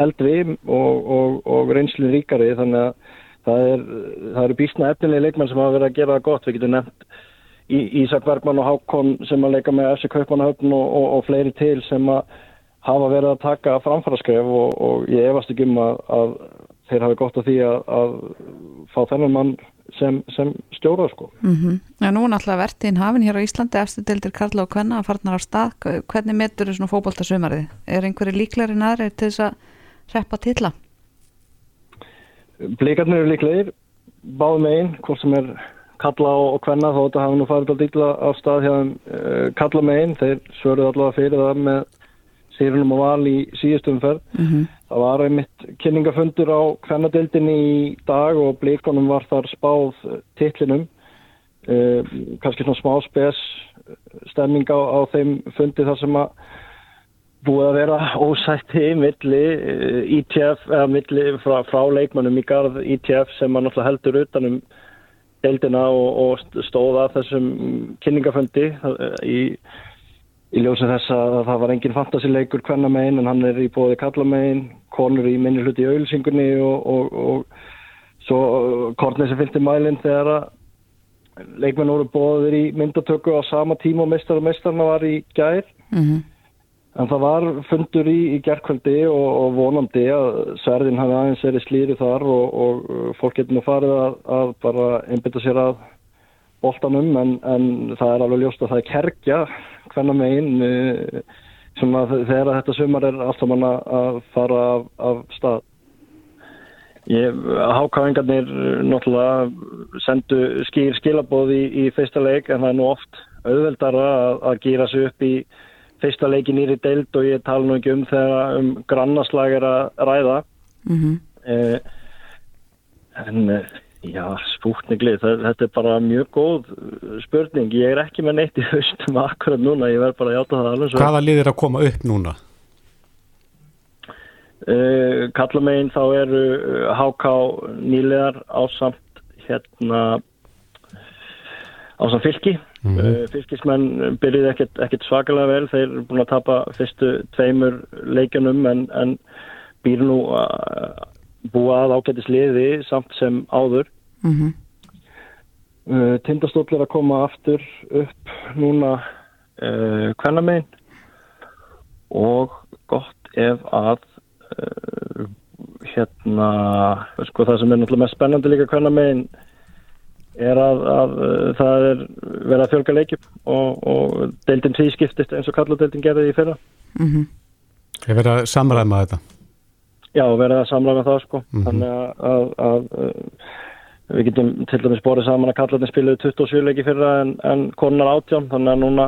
eldri og, og, og reynslinn ríkari þannig að það, er, eru býstna efnilega leikmenn sem hafa verið að gera það gott, við getum nefnt Ísak Bergman og Hákon sem að leika með FC Kaupanahöfn og, og, fleiri til sem að hafa verið að taka framfæraskref og, og ég efast ekki um að, að þeir hafi gott á því að, að fá þennan mann sem, sem stjóra sko. Mm -hmm. Já, nú er náttúrulega verðin hafinn hér á Íslandi eftir deildir Karla og Kvenna að farnar á stað. Hvernig metur þau svona fókbóltasumarið? Er einhverju líklarinn aðrið til þess að reppa tilla? Blíkarnir eru líklegir, báð megin, hvort sem er kalla og, hvenna, þó þetta hafa nú farið alltaf dýla á stað hjá uh, kalla megin, þeir svöruð allavega fyrir það með sérunum og val í síðustum ferð. Mm -hmm. Það var einmitt kynningafundur á hvennadildinni í dag og blíkonum var þar spáð tillinum, uh, kannski svona smá spes stemming á, á þeim fundi þar sem að búið að vera [LAUGHS] ósætti milli ITF eh, e eða milli frá, frá leikmannum í garð ITF e sem að náttúrulega heldur utanum deildina og, og stóða þessum kynningaföndi eh, í, í ljósið þess að það var engin fantasileikur hvenna megin en hann er í bóði kalla megin, konur í minni hluti í auðsingunni og, og, og svo kornið sem fylgti mælinn þegar að leikmenn voru bóðir í myndatöku á sama tíma og mestar og mestarna var í gær mm -hmm. En það var fundur í, í gerðkvöldi og, og vonandi að sverðin hafi aðeins verið slýri þar og, og uh, fólk getur nú farið að, að bara einbytta sér að boltanum en, en það er alveg ljóst að það er kerkja hvenna megin uh, þegar þetta sumar er alltaf manna að fara af, af stað. Hákáingarnir náttúrulega sendu skýr skilabóði í, í fyrsta leik en það er nú oft auðveldara að, að gýra sig upp í fyrsta leikin nýri deild og ég tala nú ekki um þegar um grannaslag er að ræða mm -hmm. eh, en eh, Já, spúkninglið, þetta er bara mjög góð uh, spurning. Ég er ekki með neitt í haustum [LAUGHS] akkurat núna, ég verð bara að játa það alveg svo. Hvaða lið er að koma upp núna? Uh, Kallamegin þá eru HK nýlegar ásamt hérna ásamt fylki. Mm -hmm. uh, fylkismenn byrjuði ekkert, ekkert svakalega vel, þeir eru búin að tapa fyrstu tveimur leikjunum en, en býr nú að búa að ágætis liði samt sem áður mm -hmm. uh, Tindastóll er að koma aftur upp núna uh, kvennamein og gott ef að uh, hérna sko það sem er náttúrulega mest spennandi líka kvennamein er að, að uh, það er verið að fjölga leikjum og, og deildin því skiptist eins og kalladeildin gerði í fyrra mm -hmm. Ég verið að samræma þetta Já, verið að samlaga það sko. Mm -hmm. Þannig að, að, að við getum til dæmis borðið saman að kallarnir spiluði 27 leiki fyrra en, en konar átján. Þannig að núna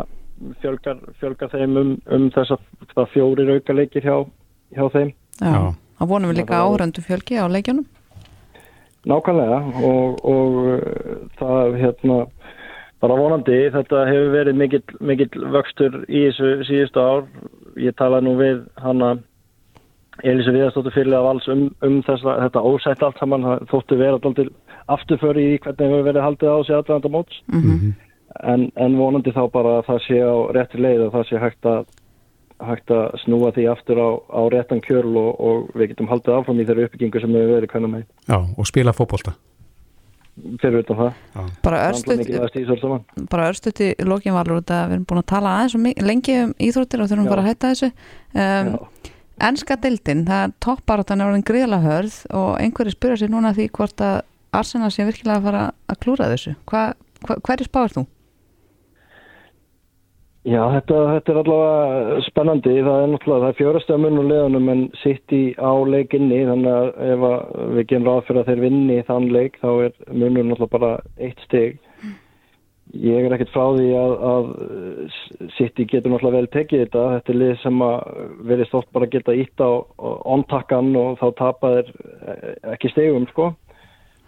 fjölgar, fjölgar þeim um, um þess að fjóri rauka leikir hjá, hjá þeim. Já, þá vonum við líka áhrandu fjölgi á leikjunum. Nákvæmlega og, og það hérna bara vonandi. Þetta hefur verið mikill, mikill vöxtur í þessu síðustu ár. Ég talaði nú við hana Elisa Viðarstóttur fyrir að vals um, um þessa, þetta ósætt allt saman þóttu vera alltaf afturföri í hvernig hefur verið haldið á sig aðræðanda móts. Mm -hmm. en, en vonandi þá bara að það sé á rétti leið og það sé hægt að, hægt að snúa því aftur á, á réttan kjörl og, og við getum haldið áfram í þeirra uppbyggingu sem hefur verið hvernig með Já, og spila fókbólta fyrir utan það. Já. bara örstuðt í lókinvalur við erum búin að tala aðeins um lengi um íþróttir og þurfum Já. bara að hætta þessu. Um, Ennska dildin, það toppáratan er orðin gríðlega hörð og einhverju spyrja sér núna því hvort að Arsenal sé virkilega að fara að klúra þessu. Hva, hva, hverju spáir þú? Já, þetta, þetta er allavega spennandi. Það er náttúrulega, það er fjórastöða mun og leðunum en sitt í á leikinni þannig að ef við genum ráð fyrir að þeir vinni þann leik þá er munum náttúrulega bara eitt steg. Ég er ekkert frá því að, að City getur náttúrulega vel tekið þetta. Þetta er lið sem að verið stótt bara að geta ítt á ontakkan og þá tapar ekki stegum sko.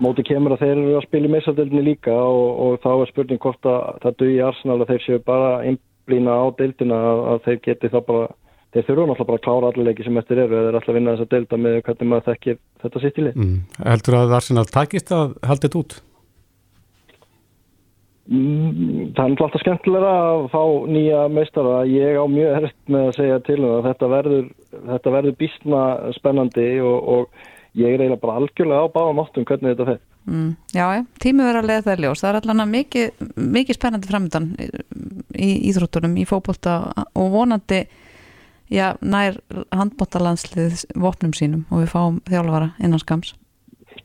Móti kemur að þeir eru að spila í meðsaldildinni líka og, og þá er spurning hvort að það dögi Arsenal að þeir séu bara einblýna á dildina að, þeir geti þá bara, þeir þurfu náttúrulega bara að klára allir sem eftir eru eða þeir ætla að vinna þessa dilda með hvernig maður þekkir þetta sitt í lið. Mm. Heldur að Arsenal takist að þetta út? Mm, það er alltaf skemmtilega að fá nýja meistara. Ég á mjög herrt með að segja til um það. Þetta verður, þetta verður bísna spennandi og, og ég er eiginlega bara algjörlega á báðum áttum hvernig þetta fer. Mm, já, tími verður að leiða það ljós. Það er allavega mikið, mikið spennandi framöndan í íþróttunum, í fókbólta og vonandi já, nær handbóttalandslið vopnum sínum og við fáum þjálfara innan skams.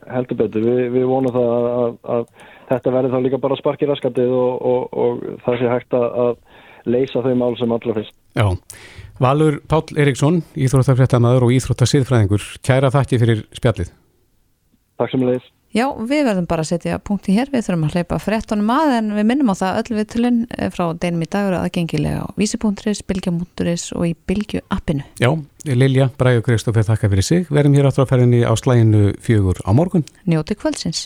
Heldur betur. Vi, við vonum það að, að, að þetta verður þá líka bara sparkir raskandið og, og, og það sé hægt að leysa þau mál sem allra fyrst. Já, Valur Páll Eriksson, Íþróttafréttamaður og Íþróttasiðfræðingur, kæra þakki fyrir spjallið. Takk sem leiðis. Já, við verðum bara að setja punkti hér, við þurfum að hleypa fréttonum að en við minnum á það öll við tulun eh, frá deinum í dagur aðgengilega á vísi.is, bilgja.is og í bilgju appinu. Já, Lilja, Bræður Kristófið, þakka fyrir sig. Verðum hér átráðferðinni á slæginu fjögur á morgun. Njóti kvöldsins.